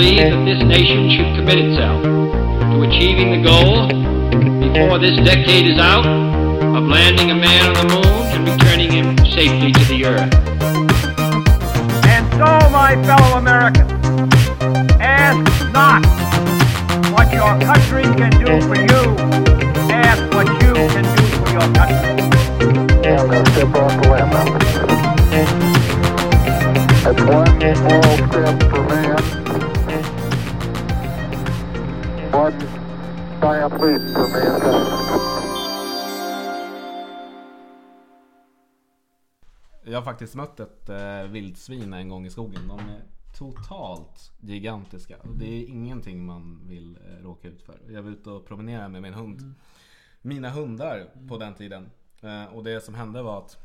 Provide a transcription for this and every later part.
believe that this nation should commit itself to achieving the goal, before this decade is out, of landing a man on the moon and returning him safely to the earth. And so, my fellow Americans, ask not what your country can do for you, ask what you can do for your country. Yeah, I'm gonna step off the limb. That's one small step for man. Jag har faktiskt mött ett eh, vildsvin en gång i skogen. De är totalt gigantiska. Och det är ingenting man vill eh, råka ut för. Jag var ute och promenerade med min hund. Mm. Mina hundar mm. på den tiden. Eh, och det som hände var att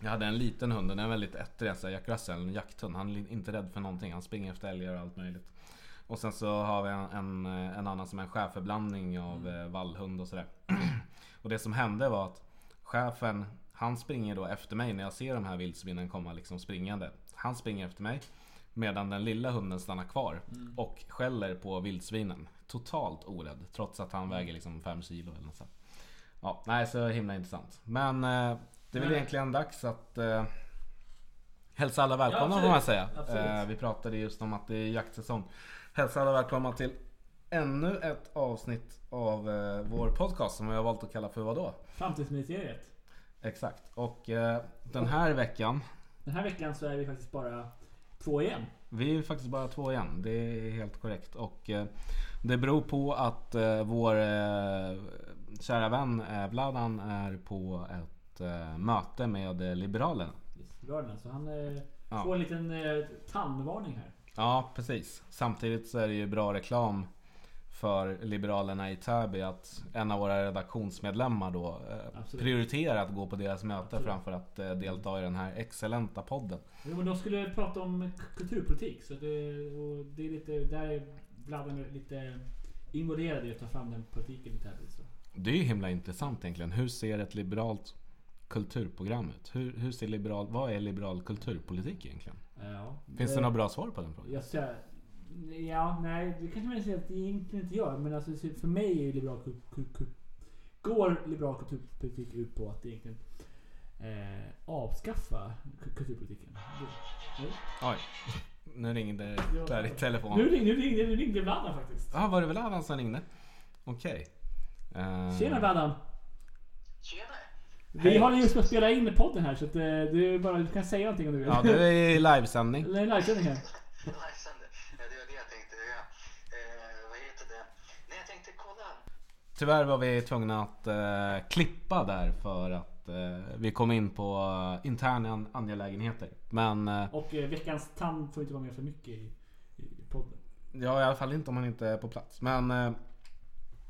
jag hade en liten hund, den är väldigt ettrig, Jack Russell, en jakthund. Han är inte rädd för någonting. Han springer efter älgar och allt möjligt. Och sen så har vi en, en, en annan som är en schäferblandning av eh, vallhund och sådär. och det som hände var att chefen, han springer då efter mig när jag ser de här vildsvinen komma liksom springande. Han springer efter mig. Medan den lilla hunden stannar kvar och skäller på vildsvinen. Totalt orädd. Trots att han väger liksom 5 kilo eller något sånt. Ja, nej så himla intressant. Men eh, det är väl egentligen dags att eh, hälsa alla välkomna Ja, får man säga. Eh, vi pratade just om att det är jaktsäsong. Hälsa alla välkomna till ännu ett avsnitt av eh, vår podcast som vi har valt att kalla för vadå? Framtidsministeriet. Exakt. Och eh, den här veckan, Den här veckan så är vi faktiskt bara två igen. vi är faktiskt bara två igen. Det är helt korrekt. Och eh, det beror på att eh, vår eh, kära vän eh, Vladan är på ett eh, möte med eh, Liberalerna. Liberalerna. Så han eh, Ja. får en liten eh, tandvarning här. Ja, precis. Samtidigt så är det ju bra reklam för Liberalerna i Täby att en av våra redaktionsmedlemmar då eh, prioriterar att gå på deras möte Absolut. framför att eh, delta i den här excellenta podden. Jo men de skulle prata om kulturpolitik. Så det, och det är lite, där är Vladan lite involverad i att ta fram den politiken i Täby. Så. Det är ju himla intressant egentligen. Hur ser ett liberalt kulturprogram ut? Hur, hur ser liberal, vad är liberal kulturpolitik egentligen? Ja. Finns det Eh, några bra svar på den frågan? Jag säger, ja, nej, det kanske man säger att det egentligen inte gör. Men alltså, för mig är ju liberal går liberal kulturpolitik ut på att egentligen eh, avskaffa ku- kulturpolitiken. Det- Oj, nu ringde det där i Nu telefon. ringde, nu ringde, nu ringde Vladan faktiskt. Ja, var det väl Adam som ringde? Okej. Eh, Tjena Vladan! Tjena! Vi håller just på att spela in podden här så att, eh, du, är bara, du kan säga någonting om du vill. Ja, du är i livesändning. Eller en livesändning här. Det det. Eh, vad heter det? Nej, jag tänkte kolla. Tyvärr var vi tvungna att eh, klippa där för att eh, vi kom in på eh, interna angelägenheter. Men eh, Och eh, veckans tand får inte vara med för mycket i, i podden. ja, i alla fall inte om man inte är på plats. Men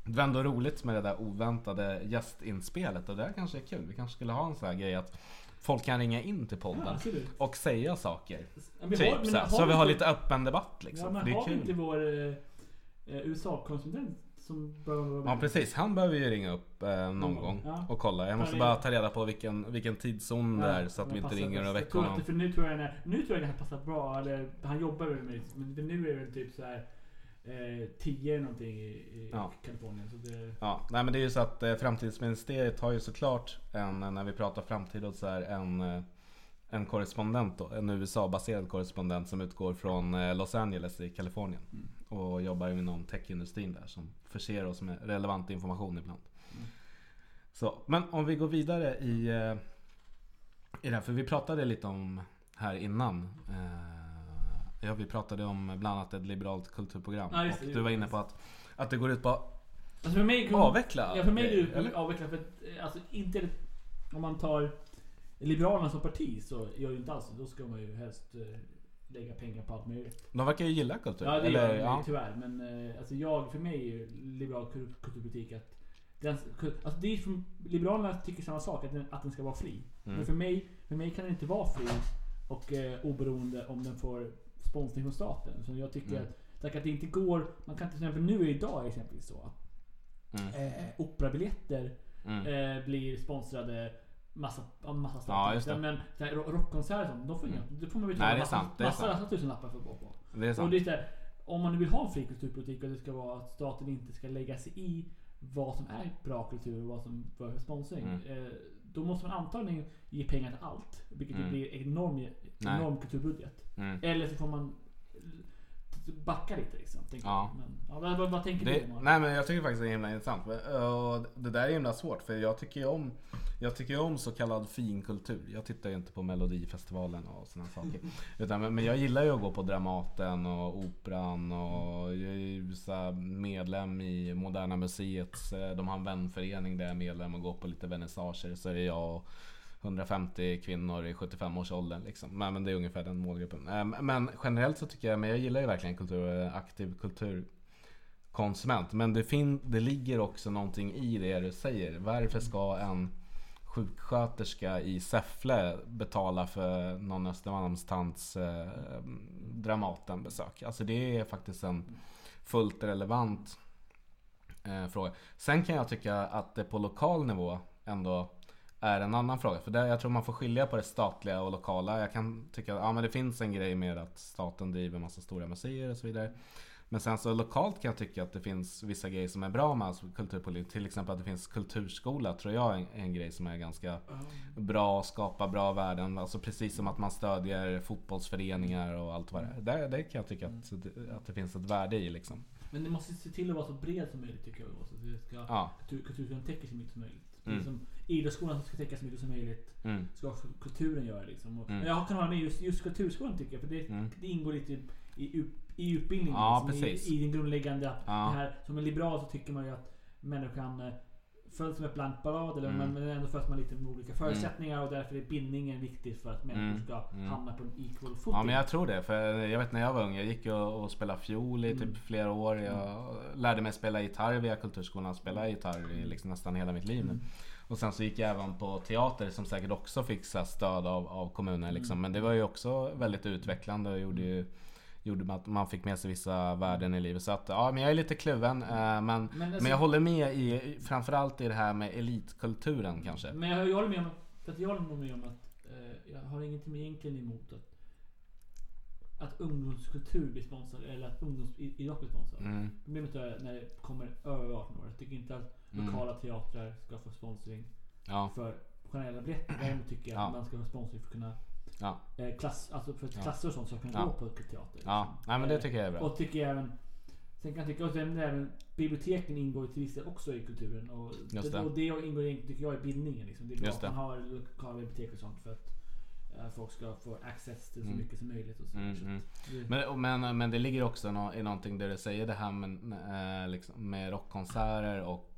det var ändå roligt med det där oväntade gästinspelet och det här kanske är kul. Vi kanske skulle ha en sån här grej att folk kan ringa in till podden Ja, och säga saker. Ja, vi Typ har- men så, har så vi har inte- lite öppen debatt liksom. Ja, men det är har vi kul. inte vår eh, eh, USA-konsulent som bör vara med? Ja precis, han behöver ju ringa upp eh, någon gång, gång ja. och kolla. Jag måste bara ta reda på vilken, vilken tidszon det är så att men vi inte ringer och väcker honom. det- För nu tror jag den här, nu tror jag det här passar bra. Eller, han jobbar med men för nu är det typ så här eh, 10 någonting i, i Ja. Kalifornien. Så det, Ja, nej men det är ju så att eh, Framtidsministeriet har ju såklart en, när vi pratar framtid och så här, en, eh, en korrespondent då, en USA-baserad korrespondent som utgår från eh, Los Angeles i Kalifornien. Och jobbar inom techindustrin där som förser oss med relevant information ibland. Så, men om vi går vidare i, eh, i det här, för vi pratade lite om här innan. Eh, ja, vi pratade om bland annat ett liberalt kulturprogram. Ja, just det. och du var inne på att, att det går ut på alltså för mig, Avveckla Ja, för mig är grejer, det eller? avveckla. För att, eh, alltså, inte, om man tar Liberalerna som parti så gör ju inte alls. Då ska man ju helst eh, lägga pengar på allt möjligt. De verkar ju gilla kultur. Ja det eller, gör ja. tyvärr. Men eh, alltså jag, för mig är liberal kul- kulturpolitik att den, alltså det är som, Liberalerna tycker samma sak, att den, att den ska vara fri. Mm. Men för mig, för mig kan den inte vara fri och eh, oberoende om den får sponsring från staten. Så jag tycker Mm. att, att det inte går, man kan till exempel nu idag exempelvis så. Mm. Eh, operabiljetter Mm. eh, blir sponsrade massa, av massa stater. Ja. Men rockkonserter och sånt, de får inga, Mm. det får man betala är massa, är massa, massa tusenlappar för att gå på. Det är Och sant. det är här, om man nu vill ha en fri kulturpolitik och det ska vara att staten inte ska lägga sig i vad som är bra kultur och vad som bör sponsring. Mm. Eh, då måste man antagligen ge pengar till allt. Vilket Mm. blir en enorm, Nej. enorm kulturbudget. Mm. Eller så får man backa lite liksom. Ja. Men, ja, vad, vad, tänker Det, du? Omar? nej men jag tycker faktiskt det är himla intressant. Och det där är himla svårt för jag tycker ju om Jag tycker om så kallad finkultur. Jag tittar ju inte på Melodifestivalen och sådana saker. Utan, men- men jag gillar ju att gå på Dramaten och Operan och jag är ju medlem i Moderna Museets eh, De har en vänförening där jag är medlem och går på lite vernissager. Så är det jag och 150 kvinnor i 75-årsåldern liksom. Men, men det är ungefär den målgruppen. Eh, men generellt så tycker jag, men jag gillar ju verkligen kultur, och aktiv kulturkonsument. Men det, fin- det ligger också någonting i det du säger. Varför ska en sjuksköterska i Säffle betala för någon Östermalmstants eh, Dramatenbesök? Alltså det är faktiskt en fullt relevant eh, fråga. Sen kan jag tycka att det på lokal nivå ändå är en annan fråga. För där, jag tror man får skilja på det statliga och lokala. Jag kan tycka att ja, men det finns en grej med att staten driver massa stora museer och så vidare. Men sen så lokalt kan jag tycka att det finns vissa grejer som är bra med alltså kulturpolitik. Till exempel att det finns kulturskola tror jag är en, en grej som är ganska bra, skapar bra värden. Alltså precis som att man stödjer fotbollsföreningar och allt vad det är. Där, där kan jag tycka att, att det finns ett värde i liksom. Men det måste se till att vara så bred som möjligt tycker jag. Så att det ska, Ja. täcker så mycket som möjligt. Mm. Mm. Som idrottsskolan ska täcka så mycket som möjligt. Mm. Ska också kulturen göra liksom. Och, Mm. Jag kan hålla med just, just kulturskolan tycker jag. För det, Mm. det ingår lite i, i, i utbildningen. Ja, liksom. I, I den grundläggande. Ja. Här, som en liberal så tycker man ju att människan eh, föds som ett blankt blad. Eller, Mm. men, men ändå föds man lite med olika förutsättningar. Och därför är bildningen viktig för att människor Mm. ska Mm. hamna på en equal footing. Ja men jag tror det. För jag vet när jag var ung, jag gick och, och spelade fiol i typ Mm. flera år. Jag lärde mig spela gitarr via Kulturskolan. Spela gitarr i liksom nästan hela mitt liv nu. Mm. Och sen så gick jag även på teater som säkert också fick stöd av, av kommunen liksom. Mm. Men det var ju också väldigt utvecklande och gjorde ju Gjorde att man fick med sig vissa värden i livet. Så att, ja men jag är lite kluven. eh, Men, men, alltså- jag håller med i, framförallt i det här med elitkulturen kanske. Men jag, jag håller med om att, för att jag håller med om att eh, jag har ingenting egentligen emot att att ungdomskultur blir sponsrad eller att ungdomsidrott blir sponsrad. Mm. Problemet är när det kommer över 18 år. Jag tycker inte att Mm. Lokala teatrar ska få sponsring Ja, för generella biljetter. Däremot tycker jag Ja. att man ska få sponsring för att kunna ja, eh, klass, alltså för att klasser och sånt ska kunna Ja. gå på teater. liksom. ja. Nej men det Eh, tycker jag är bra. Och tycker jag även Sen kan jag tycka att även, biblioteken ingår till viss del också i kulturen. Och Just det. och det ingår egentligen, tycker jag i bildningen. Liksom. Det är bra Just att man har lokala bibliotek och sånt för att eh, folk ska få access till så Mm. mycket som möjligt. Och så. Mm, Så mm. det- Men, men, men det ligger också nå- i någonting där du säger det här med, eh, liksom, med rockkonserter och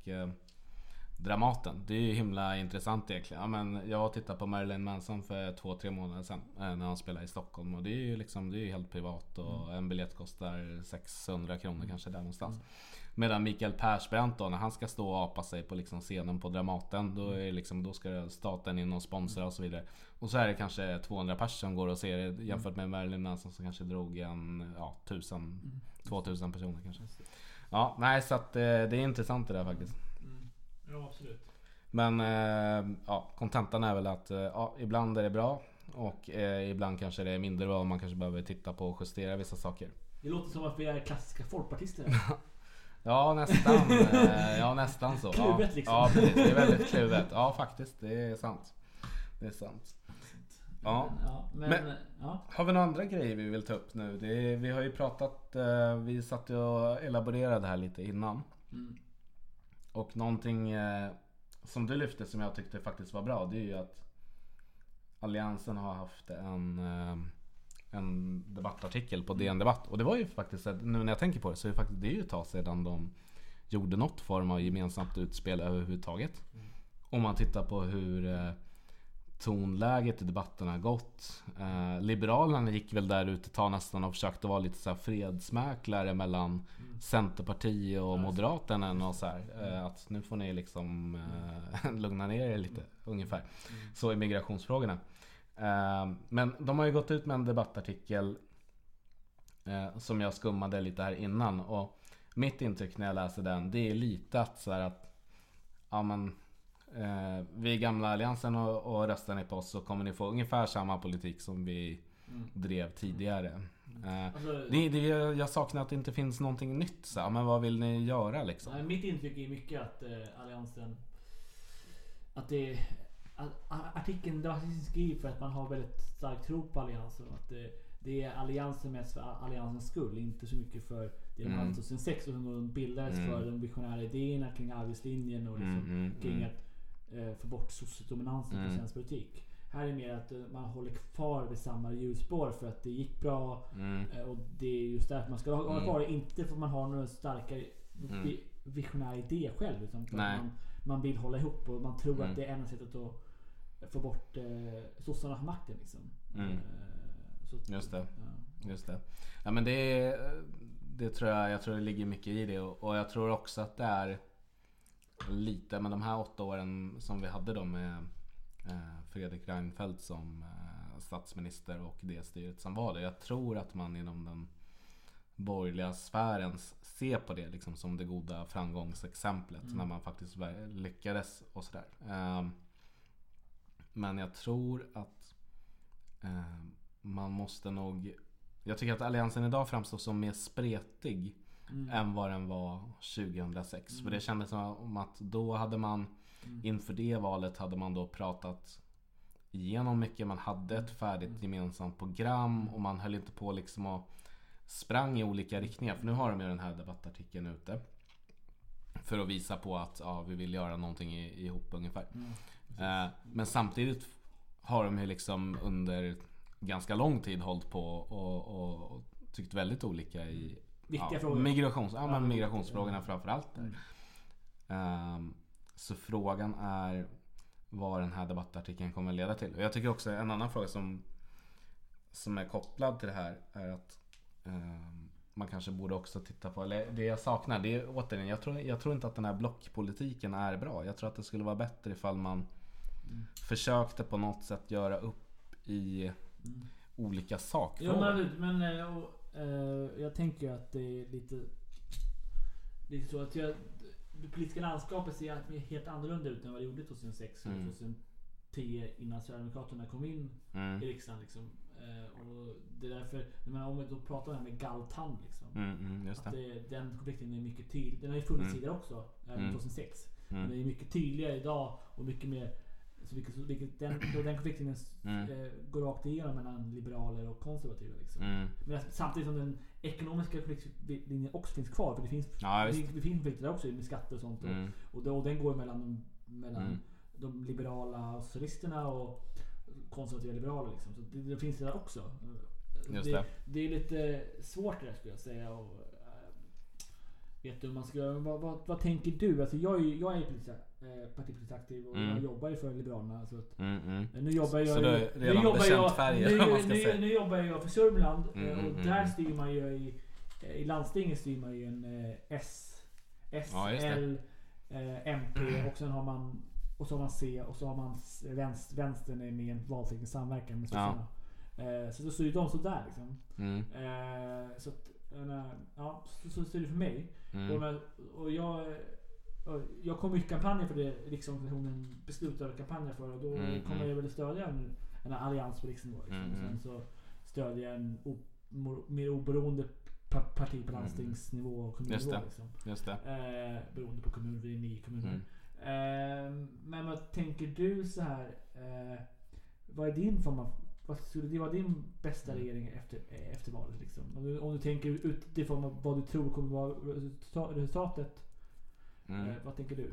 Dramaten. Det är ju himla intressant egentligen. Ja, men jag tittade på Marilyn Manson för två, tre månader sedan eh, när han spelade i Stockholm. Och det är ju liksom, det är helt privat och en biljett kostar 600 kronor kanske där någonstans. Medan Mikael Persbrandt då, när han ska stå och apa sig på liksom scenen på Dramaten. Då, är det liksom, då ska staten in och sponsra och så vidare. Och så är det kanske 200 pers som går och ser det jämfört med Marilyn Manson som kanske drog en ja, 1000, 2000 personer kanske. Ja, nej så att eh, det är intressant det där faktiskt. Mm. Ja, absolut. Men eh, ja, kontentan är väl att eh, ja, ibland är det bra och ibland kanske det är mindre bra och man kanske behöver titta på och justera vissa saker. Det låter som att vi är klassiska folkpartister. Ja nästan, ja nästan så. Kluvet ja. liksom. Ja precis, det är väldigt kluvet. Ja faktiskt, det är sant. Det är sant. Ja. Men, ja, men, Men- ja. Har vi några andra grejer vi vill ta upp nu? Är, vi har ju pratat, eh, vi satt och elaborerade här lite innan. Mm. Och någonting eh, som du lyfte som jag tyckte faktiskt var bra. Det är ju att Alliansen har haft en, eh, en debattartikel på DN Debatt. Och det var ju faktiskt, nu när jag tänker på det, så är det faktiskt det är ju ett tag sedan de gjorde något form av gemensamt utspel överhuvudtaget. Om man tittar på hur tonläget i debatten har gått. Eh, Liberalerna gick väl där ut ett tag nästan och försökte vara lite så här fredsmäklare mellan Centerpartiet och Moderaterna och så här. Eh, att nu får ni liksom eh, lugna ner er lite ungefär. Så i migrationsfrågorna. Eh, men de har ju gått ut med en debattartikel eh, som jag skummade lite här innan. Och mitt intryck när jag läser den det är lite att så här att ja men Eh, vi i gamla alliansen och, och röstar ni på oss så kommer ni få ungefär samma politik som vi Mm. drev tidigare. Eh, Alltså, det, det, jag saknar att det inte finns någonting nytt. Så, men vad vill ni göra liksom? Nej, mitt intryck är mycket att eh, Alliansen... Att det... Att, artikeln det var skriven för att man har väldigt stark tro på Alliansen. och Att det, det är Alliansen mest för Alliansens skull. Inte så mycket för det de Mm. hade 2006 utan de bildades Mm. för de visionära idéerna kring arbetslinjen och liksom Mm, mm, kring mm. att eh, få bort sossedominansen Mm. på svensk politik. Här är mer att eh, man håller kvar vid samma hjulspår för att det gick bra. Mm, Eh, Och det är just därför man ska hålla Mm. kvar det. Inte för att man har några starka Mm. vi- visionär idé själv. Utan för att man, man vill hålla ihop och man tror Mm. att det är enda sättet att få bort eh, sossarna från makten. Liksom. Mm. Eh, så, Just det. Ja. Just det. Ja men det, det tror jag, jag tror det ligger mycket i det och, och jag tror också att det är lite, men de här åtta åren som vi hade då med eh, Fredrik Reinfeldt som eh, statsminister och det styret som var det. Jag tror att man inom den borgerliga sfären ser på det liksom som det goda framgångsexemplet när man faktiskt lyckades och sådär. Ehm, men jag tror att eh, man måste nog Jag tycker att alliansen idag framstår som mer spretig än vad den var 2006. För det kändes som att då hade man inför det valet hade man då pratat igenom mycket. Man hade ett färdigt gemensamt program och man höll inte på liksom och sprang i olika riktningar. För nu har de ju den här debattartikeln ute. För att visa på att ja, vi vill göra någonting ihop ungefär. Eh, men samtidigt har de ju liksom under ganska lång tid hållit på och, och, och tyckt väldigt olika i Viktiga ja, frågor. Migrations, ja, men men- migrationsfrågorna framförallt. Där. Ehm, så frågan är vad den här debattartikeln kommer leda till. Och jag tycker också en annan fråga som, som är kopplad till det här är att ehm, man kanske borde också titta på, eller det jag saknar, det är återigen, jag tror, jag tror inte att den här blockpolitiken är bra. Jag tror att det skulle vara bättre ifall man försökte på något sätt göra upp i olika Jo sakfrågor. men, absolut, men eh, och, eh, jag tänker ju att det är lite... Lite så att jag, det politiska landskapet ser helt annorlunda ut än vad det gjorde 2006 och Mm. 2010 innan Sverigedemokraterna kom in Mm. i riksdagen. Liksom. Eh, och det är därför, menar, om vi då pratar om det här med Galtan. Liksom, Mm, mm, att det. den konflikten är mycket tydlig. Den har ju funnits Mm. tidigare också, även Mm. 2006. Mm. Men den är mycket tydligare idag och mycket mer så vilket, vilket, den, då den konflikten Mm. eh, går rakt igenom mellan liberaler och konservativa. Liksom. Mm. Men samtidigt som den ekonomiska konfliktlinjen också finns kvar. För det finns, Ja, det, det finns konflikter där också med skatter och sånt. Mm. och, det, och den går mellan, mellan Mm. de liberala socialisterna och konservativa liberaler. Liksom. Så det, det finns det där också. Det, det. det är lite svårt det där skulle jag säga. Och, äh, vet du man ska? Vad, vad, vad tänker du? Alltså jag är ju jag är politiskt, äh, partipolitiskt aktiv och Mm. jag jobbar ju för Liberalerna. Så att, Mm, mm. nu jobbar jag Så du redan nu jobbar jag, färger, nu, om man ska nu, säga. nu jobbar jag för Sörmland Mm, eh, och mm, där mm. styr man ju i, eh, i landstinget styr man ju en eh, S, S, Ja. L, eh, MP och sen har man och så har man C och så har man vänster, vänstern är med i en valteknisk samverkan med sossarna. Eh, så då styr de sådär liksom. Eh, så att, ja, så, så ser det för mig. Och, och jag, jag kommer mycket kampanjer för det Riksorganisationen beslutade kampanjer för och då Mm, kommer mm. jag väl stödja en, en allians på riksnivå. Liksom. Mm, Sen mm. så stödjer jag en o, mer oberoende pa, parti på Mm. landstingsnivå och Just kommunnivå. det. Liksom. Just det. Eh, beroende på kommun, vi är nio kommuner. Mm. Eh, men vad tänker du så här? Eh, vad är din form av vad skulle det vara din bästa regering efter, eh, efter valet? Liksom? Om, du, om du tänker utifrån vad- du tror kommer vara resulta- resultatet. Mm. Eh, vad tänker du?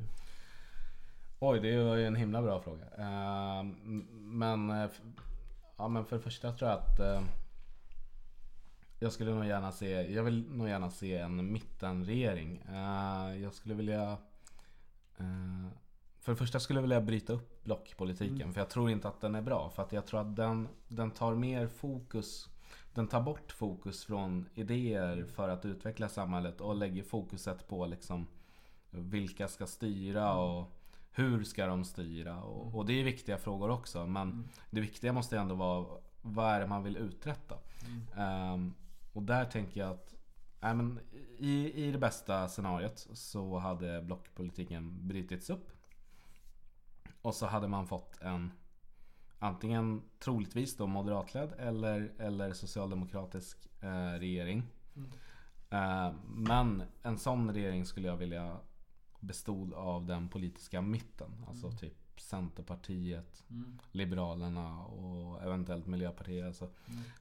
Oj, det var ju en himla bra fråga. Ehm, men, eh, ja, men för det första tror jag att eh, jag skulle nog gärna se, jag vill nog gärna se en mittenregering. Jag skulle vilja för det första skulle jag vilja bryta upp blockpolitiken för jag tror inte att den är bra. För att jag tror att den, den tar mer fokus Den tar bort fokus från idéer för att utveckla samhället och lägger fokuset på liksom vilka ska styra och hur ska de styra? Och, och det är viktiga frågor också. Men det viktiga måste ändå vara vad är det man vill uträtta? Ehm, och där tänker jag att nej, men i, i det bästa scenariot så hade blockpolitiken brutits upp. Och så hade man fått en, antingen troligtvis då moderatledd eller, eller socialdemokratisk eh, regering. Eh, men en sån regering skulle jag vilja bestod av den politiska mitten. Alltså typ Centerpartiet, Liberalerna och eventuellt Miljöpartiet. Alltså.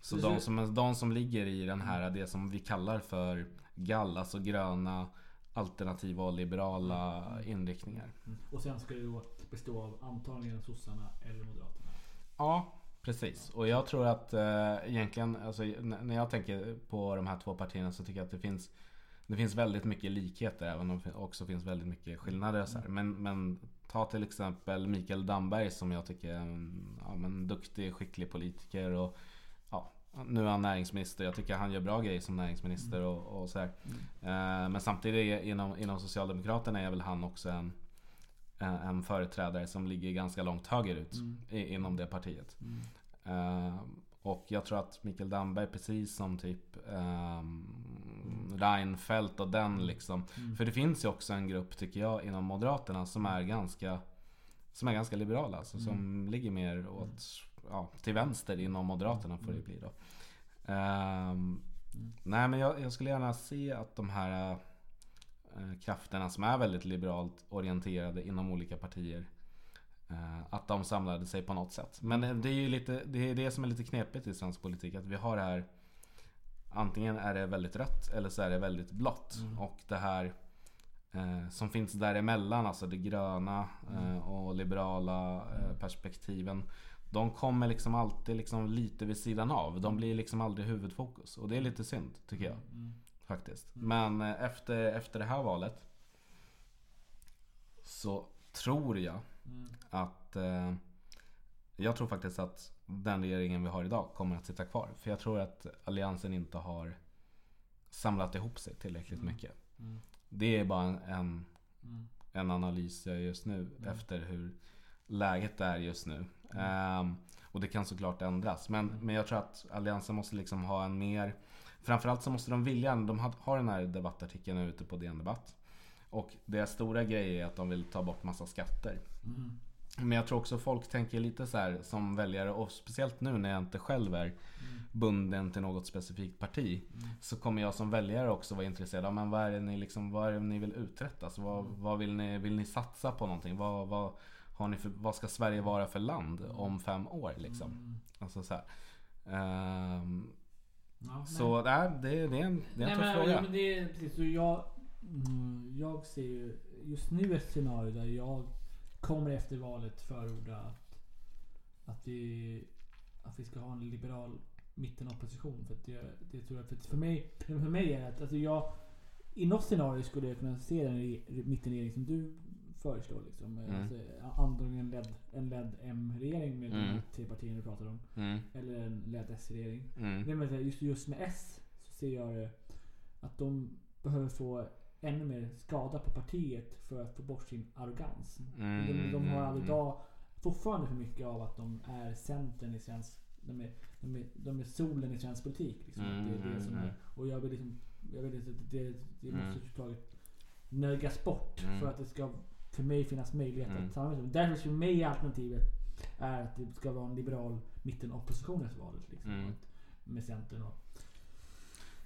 Så de som, de som ligger i den här, det som vi kallar för GAL, alltså gröna, alternativa och liberala inriktningar. Och sen ska det då bestå av antagligen sossarna eller moderaterna. Ja, precis. Och jag tror att eh, egentligen, alltså, när jag tänker på de här två partierna så tycker jag att det finns det finns väldigt mycket likheter även om det också finns väldigt mycket skillnader. Så här. Men, men ta till exempel Mikael Damberg som jag tycker är en ja, men duktig, skicklig politiker. Och, ja, nu är han näringsminister. Jag tycker han gör bra grejer som näringsminister och, och så här. Eh, men samtidigt inom, inom Socialdemokraterna är väl han också en en företrädare som ligger ganska långt högerut i, inom det partiet. Eh, och jag tror att Mikael Damberg precis som typ um, Reinfeldt och den liksom. För det finns ju också en grupp tycker jag inom Moderaterna som är ganska som är ganska liberala. Alltså, Som ligger mer åt, ja, till vänster inom Moderaterna får det bli då. Ehm, Nej men jag, jag skulle gärna se att de här eh, krafterna som är väldigt liberalt orienterade inom olika partier eh, att de samlade sig på något sätt. Men det- det är ju lite, det är det som är lite knepigt i svensk politik. Att vi har det här Antingen är det väldigt rött eller så är det väldigt blått. Och det här eh, som finns däremellan, alltså det gröna eh, och liberala eh, perspektiven. De kommer liksom alltid liksom lite vid sidan av. De blir liksom aldrig huvudfokus. Och det är lite synd tycker jag. Faktiskt. Men eh, efter, efter det här valet så tror jag att eh, jag tror faktiskt att den regeringen vi har idag kommer att sitta kvar. För jag tror att Alliansen inte har samlat ihop sig tillräckligt mycket. Det är bara en, en, en analys jag gör just nu efter hur läget är just nu. Ehm, och det kan såklart ändras. Men, men jag tror att Alliansen måste liksom ha en mer Framförallt så måste de vilja, de har, har den här debattartikeln ute på DN Debatt. Och deras stora grej är att de vill ta bort massa skatter. Men jag tror också folk tänker lite så här som väljare och speciellt nu när jag inte själv är bunden till något specifikt parti. Så kommer jag som väljare också vara intresserad av men vad är det ni, liksom, vad är det ni vill uträtta? Alltså, vad, vad vill, ni, vill ni satsa på någonting? Vad, vad, har ni för, vad ska Sverige vara för land om fem år? Liksom? Alltså så. Ehm, Ja, så nej, det, det är en, det är en tuff men, fråga. men det är precis. Jag, mm, jag ser ju just nu ett scenario där jag kommer efter valet förorda att, att, vi, att vi ska ha en liberal mittenopposition. För, att det, det tror jag, för, för, mig, för mig är det att alltså jag, i något scenario skulle jag kunna se den re- mittenregering som du föreslår. Liksom. Mm. Alltså, antingen en ledd, en ledd M-regering med de Mm. här tre partierna du pratar om. Mm, Eller en ledd S-regering. mm, just, just med S så ser jag det att de behöver få ännu mer skada på partiet för att få bort sin arrogans. mm, de, de har mm, idag fortfarande för mycket av att de är centern i svensk... De är, de är, de är solen i svensk politik. Liksom. Mm, det är det som mm, är, och jag vill liksom... Jag vill inte, det, det Mm. måste överhuvudtaget nödgas bort Mm. för att det ska för mig finnas möjlighet Mm. att samarbeta. Därför för mig är alternativet är att det ska vara en liberal mittenopposition efter valet. Liksom. Mm. Med Centern och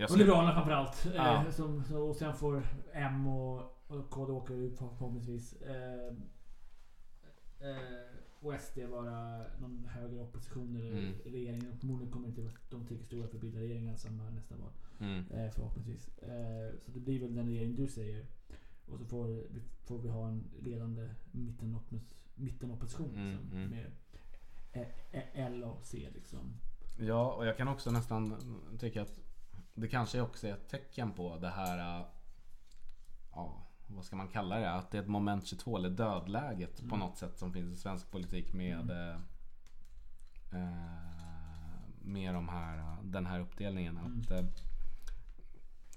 Jag och Liberalerna framförallt. Ja. Eh, som, och sen får M och, och KD åka ut förhoppningsvis. Eh, eh, och SD vara någon högre opposition eller Mm. regering. Och Förmodligen kommer inte de tillräckligt stora för att bilda regeringen som är nästa val. Mm. Eh, förhoppningsvis. Eh, så det blir väl den regering du säger. Och så får, vi- får vi ha en ledande mittenopposition. Mm, liksom, mm. Med eh, eh, L och C liksom. Ja, och jag kan också nästan tycka att det kanske också är ett tecken på det här, äh, ja, vad ska man kalla det? Att det är ett moment 22 eller dödläget på något sätt som finns i svensk politik med eh, eh, med de här, äh, den här uppdelningen. Att, eh,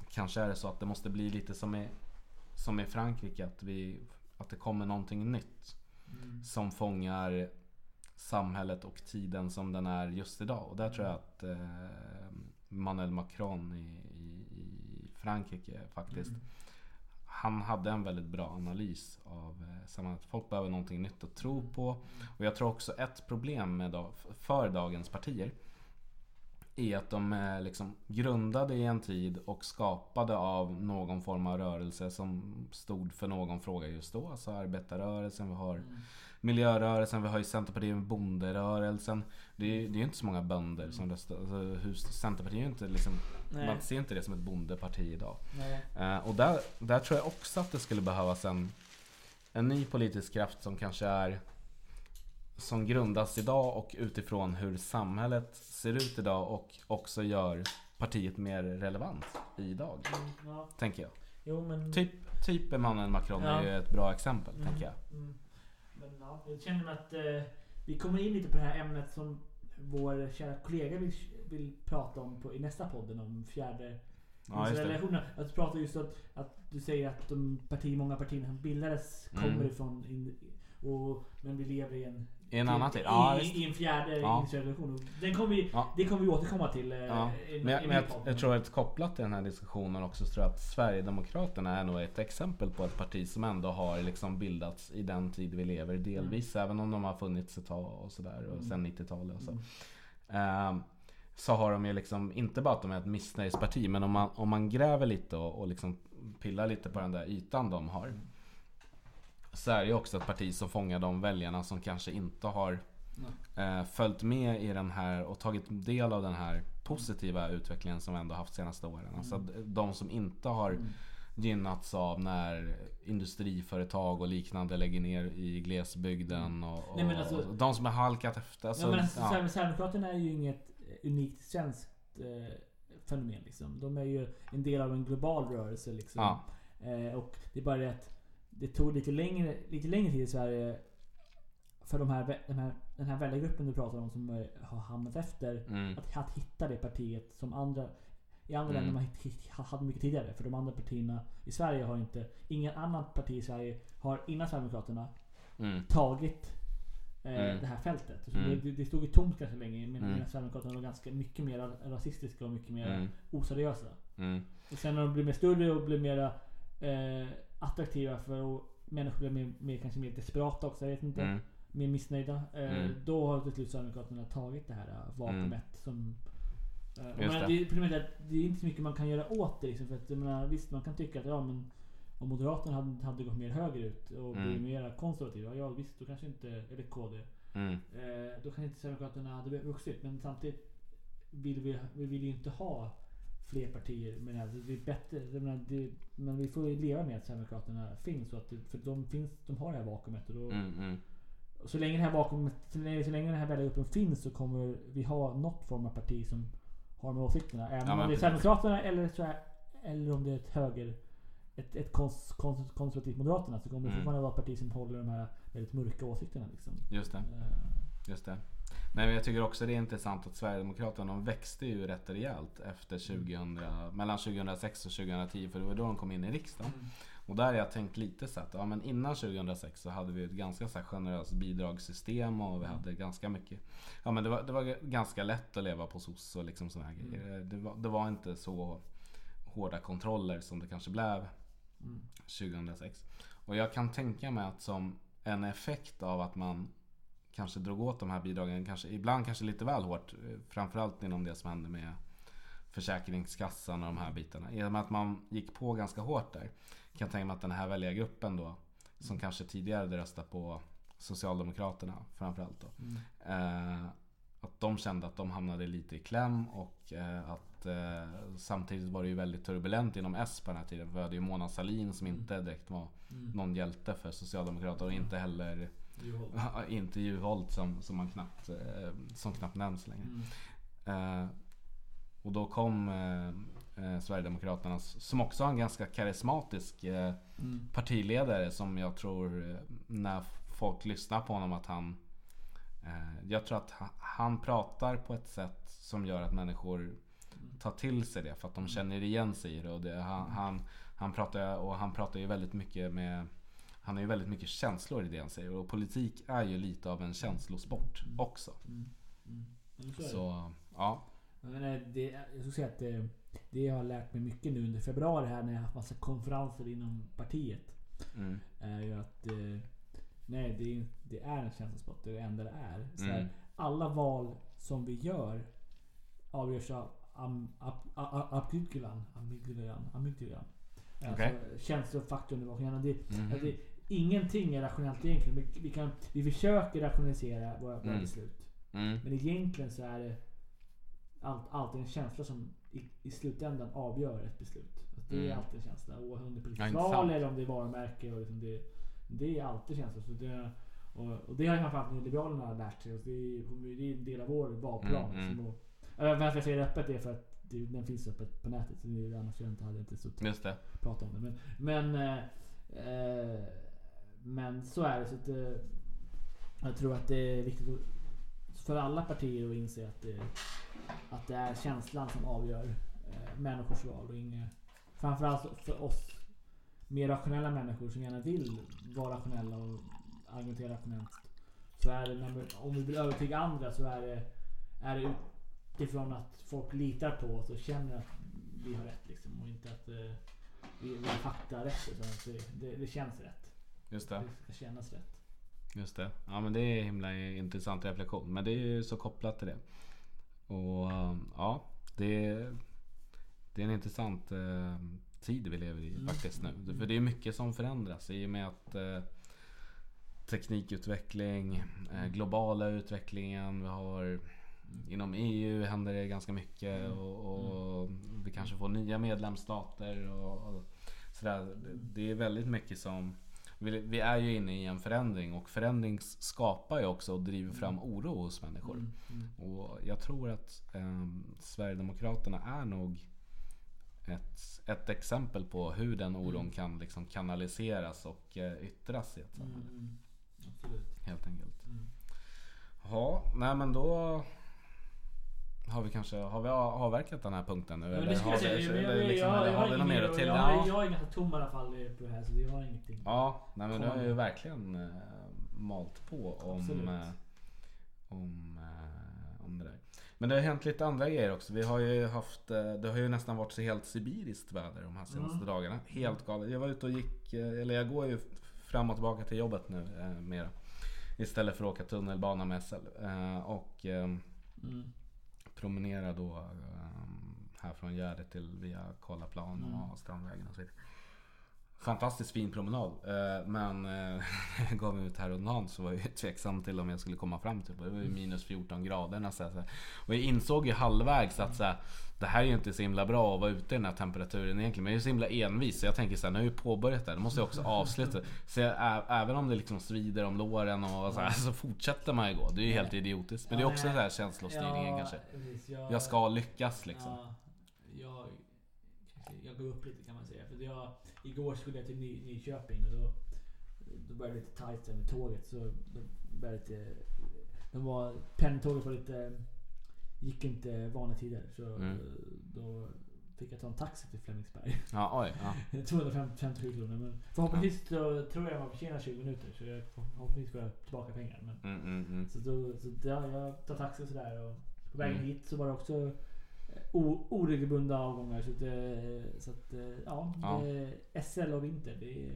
kanske är det så att det måste bli lite som i, som i Frankrike, att, vi, att det kommer någonting nytt som fångar samhället och tiden som den är just idag. Och där tror jag att eh, Emmanuel Macron i, i, i Frankrike faktiskt han hade en väldigt bra analys av eh, samhället. Folk behöver någonting nytt att tro på. Och jag tror också ett problem med dag, för dagens partier är att de är liksom grundade i en tid och skapade av någon form av rörelse som stod för någon fråga just då. Alltså arbetarrörelsen, vi har miljörörelsen, vi har ju Centerpartiet med bonderörelsen. Det är, det är inte så många bönder som röstar. Alltså, hur, Centerpartiet är inte liksom, Nej. man ser inte det som ett bondeparti idag. Eh, och där, där tror jag också att det skulle behövas en, en ny politisk kraft som kanske är som grundas idag och utifrån hur samhället ser ut idag och också gör partiet mer relevant idag. Ja. Tänker jag. Jo men... Typ, typ Emmanuel Macron Ja. är ju ett bra exempel, Mm, tänker jag. mm. Men ja, jag känner att eh, vi kommer in lite på det här ämnet som vår kära kollega vill, vill prata om på, i nästa podden om fjärde Ja. Att du pratar just att, att du säger att de parti, många partier som bildades kommer Mm. ifrån in, och, men vi lever i en I en annan tid. i, Ja, i, i en fjärde Ja. industriell Den kommer vi, Ja. Det kommer vi återkomma till. eh, Ja, i- men, i men jag, jag tror att kopplat till den här diskussionen också så tror jag att Sverigedemokraterna är nog ett exempel på ett parti som ändå har liksom bildats i den tid vi lever delvis. Även om de har funnits ett tag och sådär och sen 90-talet och så. Ehm, så har de ju liksom, inte bara att de är ett missnöjesparti men om man, om man gräver lite och, och liksom pillar lite på den där ytan de har. Så är det också ett parti som fångar de väljarna som kanske inte har eh, följt med i den här och tagit del av den här positiva utvecklingen som vi ändå haft senaste åren. Alltså d- de som inte har gynnats av när industriföretag och liknande lägger ner i glesbygden och, och, Nej, alltså- de som har halkat efter. Alltså, ja, men alltså, ja. Sverige- Sverigedemokraterna är ju inget eh, unikt svenskt eh, fenomen. Liksom. De är ju en del av en global rörelse. Liksom. Ja. Eh, och det är bara det att det tog lite längre, lite längre tid i Sverige för de här, den, här, den här väljargruppen du pratar om som har hamnat efter Mm. att, att hitta det partiet som andra i andra Mm. länder man hade mycket tidigare. För de andra partierna i Sverige har inte, ingen annan parti i Sverige har innan Sverigedemokraterna Mm. tagit eh, Mm. det här fältet. Så Mm. det, det stod ju tomt ganska länge medan Mm. Sverigedemokraterna var ganska mycket mer rasistiska och mycket mer Mm. oseriösa. Mm. Och sen när de blev mer större och blev mer eh, attraktiva för och människor blev mer, mer, kanske mer desperata också. Jag vet inte. Mm. Mer missnöjda. Eh, Mm. Då har till slut Sverigedemokraterna tagit det här eh, vakuumet som eh, och Just men det. det. Är att det är inte så mycket man kan göra åt det. Liksom, för att, menar, visst, man kan tycka att ja, men om Moderaterna hade, hade gått mer högerut och Mm. blivit mer konservativa. Ja visst, då kanske inte, eller KD. Mm. Eh, då kanske inte Sverigedemokraterna hade vuxit. Men samtidigt vill vi, vi vill ju inte ha fler partier. Men alltså, det är bättre, menar, det, men vi får ju leva med att Sverigedemokraterna finns. Och att, det- för de, finns, de har det här vakuumet. Och då, Mm. Mm. och så länge det här vakuumet, så länge, så länge den här väljargruppen finns så kommer vi ha något form av parti som har de här åsikterna. Även Ja, om det är. Sverigedemokraterna eller, så eller om det är ett höger ett, ett kons, kons, konservativt Moderaterna så kommer det Mm. fortfarande vara ett parti som håller de här väldigt mörka åsikterna. Liksom. Just det. Eh, Just det. Nej, men jag tycker också det är intressant att Sverigedemokraterna de växte ju rätt rejält efter 2000, mellan 2006 och 2010 för det var då de kom in i riksdagen. Och där har jag tänkt lite så att ja, men innan 2006 så hade vi ett ganska så här generöst bidragssystem och vi hade ganska mycket Ja men det var, det var ganska lätt att leva på SOS och liksom sådana här grejer. Det var, det var inte så hårda kontroller som det kanske blev 2006. Och jag kan tänka mig att som en effekt av att man kanske drog åt de här bidragen, kanske, ibland kanske lite väl hårt. eh, Framförallt inom det som hände med Försäkringskassan och de här bitarna. I och med att man gick på ganska hårt där. Kan jag tänka mig att den här väljargruppen då, som kanske tidigare hade röstat på Socialdemokraterna framförallt då. Eh, att de kände att de hamnade lite i kläm och eh, att eh, samtidigt var det ju väldigt turbulent inom S på den här tiden. För vi hade ju Mona Sahlin som inte direkt var någon hjälte för Socialdemokraterna och inte heller inte Juholt som, som, man knappt, eh, som knappt nämns längre. Eh, och då kom eh, eh, Sverigedemokraterna som också har en ganska karismatisk eh, partiledare som jag tror när folk lyssnar på honom att han eh, Jag tror att ha- han pratar på ett sätt som gör att människor tar till sig det för att de känner igen sig i det. Och det han, han, han, pratar, och han pratar ju väldigt mycket med han har ju väldigt mycket känslor i det han säger och politik är ju lite av en känslosport också. men så är det. Så ja. Menar, det, jag skulle säga att det, det jag har lärt mig mycket nu under februari här när jag har haft massa konferenser inom partiet. Mm. Är ju att eh, nej, det är, det är en känslosport. Det är det enda det är. Så här, Mm. Alla val som vi gör avgörs av amygdalan. Amygdalan. Alltså i vår hjärna. Det, Mhm. alltså, det, ingenting är rationellt egentligen. Vi, vi, kan, vi försöker rationalisera våra, våra Mm. beslut. Mm. Men egentligen så är det allt, alltid en känsla som i, i slutändan avgör ett beslut. Alltså det är Mm. alltid en känsla. Oavsett om det är politiskt val eller om det är varumärke. Och liksom det, det är alltid känslor. Så det, och, och det har ju framförallt Liberalerna lärt sig. Och det, är, det är en del av vår valplan. Mm, mm. Liksom, och, äh, varför jag säger det öppet är för att det, den finns öppet på nätet. Så det, annars jag inte, hade jag inte suttit och pratat om det. Men, men, eh, eh, men så är det. Så att, eh, jag tror att det är viktigt för alla partier att inse att det, att det är känslan som avgör eh, människors val. Och inga, framförallt för oss mer rationella människor som gärna vill vara rationella och argumentera rationellt. Så är det, när vi, om vi vill övertyga andra så är det, är det utifrån att folk litar på oss och känner att vi har rätt. Liksom, och inte att eh, vi, vi har fakta rätt. Utan att det, det, det känns rätt. Just det. Det ska kännas rätt. Just det. Ja men det är himla intressant reflektion. Men det är ju så kopplat till det. Och um, ja, det är, det är en intressant eh, tid vi lever i faktiskt nu. För det är mycket som förändras i och med att eh, teknikutveckling, eh, globala utvecklingen, vi har Inom EU händer det ganska mycket och, och vi kanske får nya medlemsstater och, och sådär. Det är väldigt mycket som vi, är ju inne i en förändring och förändring skapar ju också och driver fram oro hos människor. Och jag tror att eh, Sverigedemokraterna är nog ett, ett exempel på hur den oron kan liksom kanaliseras och eh, yttras i ett samhälle. Mm. Helt enkelt. Ja, nej men då har vi kanske har vi avverkat den här punkten nu? Ja, eller har vi, jag, eller jag, liksom, jag, eller jag, har har vi något mer att till? jag, Ja. jag är ganska tom i alla fall på det här så jag har ingenting. Ja, nej men du har ju verkligen eh, malt på om, eh, om, eh, om det där. Men det har hänt lite andra grejer också. Vi har ju haft, det har ju nästan varit så helt sibiriskt väder de här senaste Mm. dagarna. Helt galet. Jag var ute och gick, eller jag går ju fram och tillbaka till jobbet nu eh, mera. Istället för att åka tunnelbana med SL. Och Mm. Promenera då um, här från Gärdet till via Karlaplan Mm. och Strandvägen och så vidare. Fantastiskt fin promenad. eh, Men eh, jag gav mig ut häromdagen så var jag ju tveksam till om jag skulle komma fram till. Det var ju minus 14 grader nästan. här. Och jag insåg ju halvvägs att så här, det här är ju inte så himla bra att vara ute i den här temperaturen egentligen. Men jag är så himla envis så jag tänker så här, nu har jag ju påbörjat det. Då måste jag också avsluta. Så jag, även om det liksom svider om låren och så, här, så fortsätter man ju gå. Det är ju helt idiotiskt. Men det är också den här känslostyrningen kanske. Jag, ska lyckas liksom. Ja, jag, går upp lite kan man säga. För jag, igår skulle jag till Ny, Nyköping och då, då började det lite tajt där med tåget. Så då började lite, de var, pendeltåget var lite, gick inte vanliga tider. Så Mm. då fick jag ta en taxi till Flemingsberg. Ja, oj. Ja. 257 kronor. Men förhoppningsvis så tror jag man förtjänar 20 minuter. Så jag, förhoppningsvis får jag tillbaka pengar. Men, Mm, mm, mm. så då, så ja, jag tar taxi sådär. Och på vägen Mm. hit så var det också oregelbundna avgångar. Så att, eh, så att eh, ja, Ja. SL och vinter. Det är,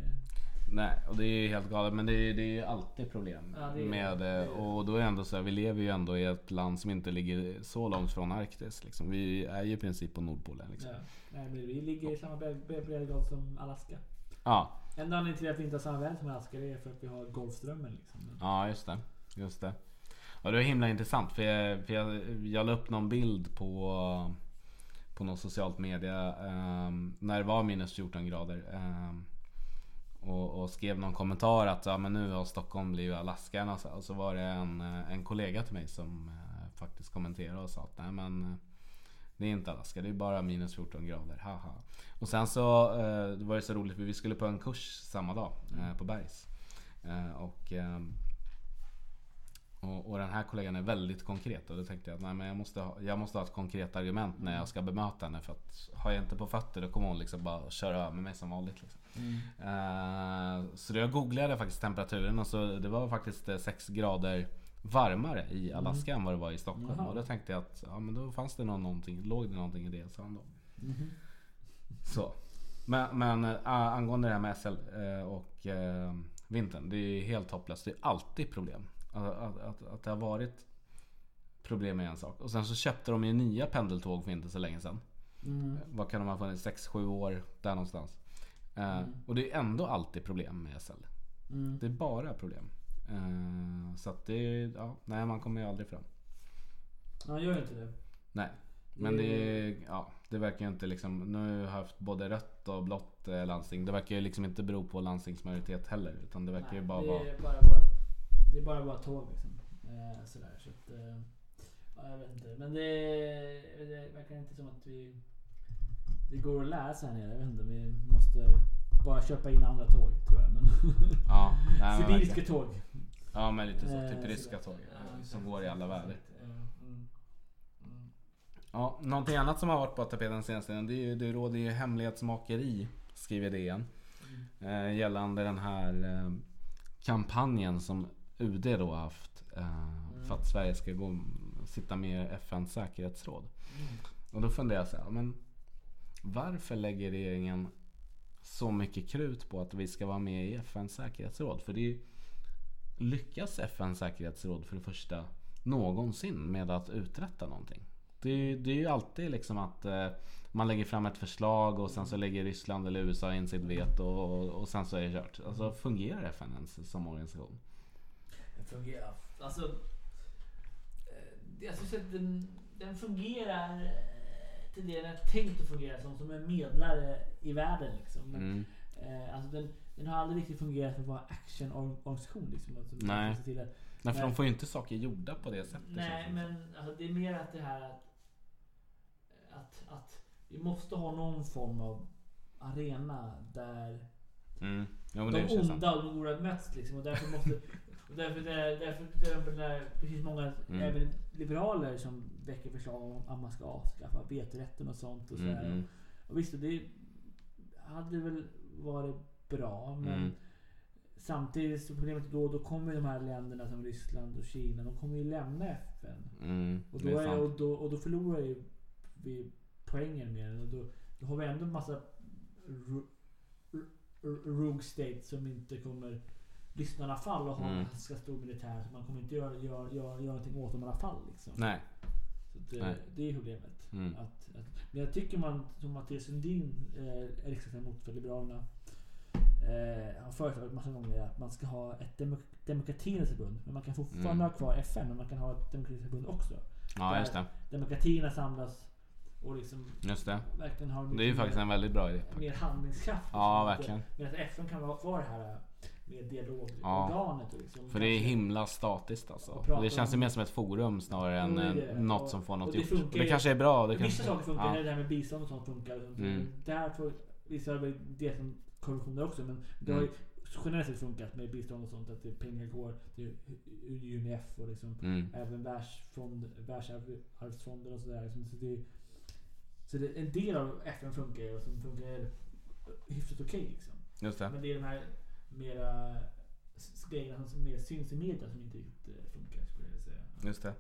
Nej, och det är helt galet. Men det är, det är alltid problem Ja, det är- med det. Och då är ändå så här, vi lever ju ändå i ett land som inte ligger så långt från Arktis. Liksom. Vi är ju i princip på Nordpolen. Liksom. ja, nej, men vi ligger i samma bre- bre- breddgrad som Alaska. Ja, Enda anledningen till att vi inte har samma väder som Alaska det är för att vi har Golfströmmen. Liksom. Ja just det. Just det. Ja, det var himla intressant. För jag, för jag, jag la upp någon bild på, på något socialt media eh, när det var minus 14 grader. Eh, och, och skrev någon kommentar att ja, men nu har Stockholm blivit Alaska. Och så, alltså. och så var det en, eh, en kollega till mig som eh, faktiskt kommenterade och sa att nej men eh, det är inte Alaska, det är bara minus 14 grader. Haha. Och sen så eh, det var det så roligt för vi skulle på en kurs samma dag eh, på Bergs. Eh, och, ehm, och, och den här kollegan är väldigt konkret och då tänkte jag att nej, men jag, måste ha, jag måste ha ett konkret argument när jag ska bemöta henne. För att har jag inte på fötter då kommer hon liksom bara köra över mig som vanligt. Liksom. Eh, så då jag googlade faktiskt temperaturen och så det var faktiskt 6 grader varmare i Alaska än vad det var i Stockholm. Jaha. Och då tänkte jag att ja, men då fanns det någon, någonting, låg det någonting i det sa han då. Så. Men, men äh, angående det här med SL eh, och eh, vintern. Det är helt hopplöst. Det är alltid problem. Att, att, att, det har varit problem är en sak. Och sen så köpte de ju nya pendeltåg för inte så länge sedan. Mm. Vad kan de ha funnits? 6-7 år där någonstans. Eh, Och det är ändå alltid problem med SL. Mm. Det är bara problem. Eh, så att det, ja, nej man kommer ju aldrig fram. Han gör ju inte det. Nej. Men Det- ja, det verkar ju inte liksom, nu har jag haft både rött och blått eh, landsting. Det verkar ju liksom inte bero på landstingsmajoritet heller. Utan det verkar ju Nej, bara det vara... är bara, bara, det är bara bara tåg liksom. Eh, sådär, så att, eh, ja, jag vet inte. Men det, det verkar inte som att vi... Det går att läsa här nere. Jag vet inte. Vi måste bara köpa in andra tåg tror jag. Men Ja, nej, Sibiriska verkligen. tåg. Ja men lite så, Eh, typ ryska tåg. Ja, eh, Som exakt. går i alla väder. Ja, mm. Mm. Ja, någonting annat som har varit på tapeten senaste tiden. Det, är ju, det råder ju hemlighetsmakeri. Skriver DN. Eh, gällande den här eh, kampanjen som UD då har haft. Eh, För att Sverige ska gå, sitta med i FNs säkerhetsråd. Och då funderar jag så här, men varför lägger regeringen så mycket krut på att vi ska vara med i FNs säkerhetsråd? För det är ju, lyckas FNs säkerhetsråd för det första någonsin med att uträtta någonting? Det är, det är ju alltid liksom att eh, man lägger fram ett förslag och sen så lägger Ryssland eller USA in sitt veto och, och sen så är det kört. Alltså fungerar FN ens som organisation? Fungerar. Alltså. eh, Jag skulle säga att den, den fungerar eh, till det den är tänkt att fungera som. Som en medlare i världen liksom. Men, Mm. eh, alltså den, den har aldrig riktigt fungerat för att vara actionorganisation. Liksom. Alltså, Nej. se till att- Nej, för de får ju inte saker gjorda på det sättet. Nej, men alltså, det är mer att det här att, att, att vi måste ha någon form av arena där. Mm. Jo, de onda och de goda möts liksom. Och därför måste... Och därför, där, därför, där, det finns många Mm. även liberaler som väcker förslag om att man ska avskaffa vetorätten och sånt. Och, sådär. mm. och visst, det hade väl varit bra. Men Mm. samtidigt så problemet då, då kommer de här länderna som Ryssland och Kina, de kommer ju lämna FN. Mm, Och då, är och då, och då förlorar ju vi poängen med den. Och då, då har vi ändå en massa ro- ro- rogue states som inte kommer lyssna i alla fall och ha Mm. en ganska stor militär. Så man kommer inte göra, göra, göra, göra någonting åt dem i alla fall. Liksom. Nej. Så Nej. eh, det är problemet. Mm. Att, att, men jag tycker man, som Mattias Sundin, eh, riksdagsledamot för Liberalerna, eh, har föreslagit massa gånger att man ska ha ett demok demokratiernas förbund. Men man kan fortfarande Mm. ha kvar FN, men man kan ha ett demokratiskt förbund också. Ja, just det. Demokratierna samlas och liksom Just det. verkligen har Det är ju faktiskt en väldigt bra idé. mer handlingskraft. Ja, liksom. verkligen. Medan FN kan vara vara det här med dialogorganet. och Liksom, För det är himla statiskt alltså. Det känns ju mer som ett forum snarare än det det. något Och- som får något det gjort. funkar det kanske är bra. Det Vissa saker funkar, ja. det här med bistånd och sånt funkar. Mm. Där får vissa har det som korruption också. Men det har ju Mm. generellt sett funkat med bistånd och sånt. Att pengar går till UNIF och liksom Mm. även världsfond, världsarvsfonden och sådär. liksom. Så det, så det, en del av FN funkar och som funkar hyfsat okej. liksom. Just det. Men det är de här mera grejerna som mer syns i media som inte riktigt eh, funkar skulle jag säga. Just det.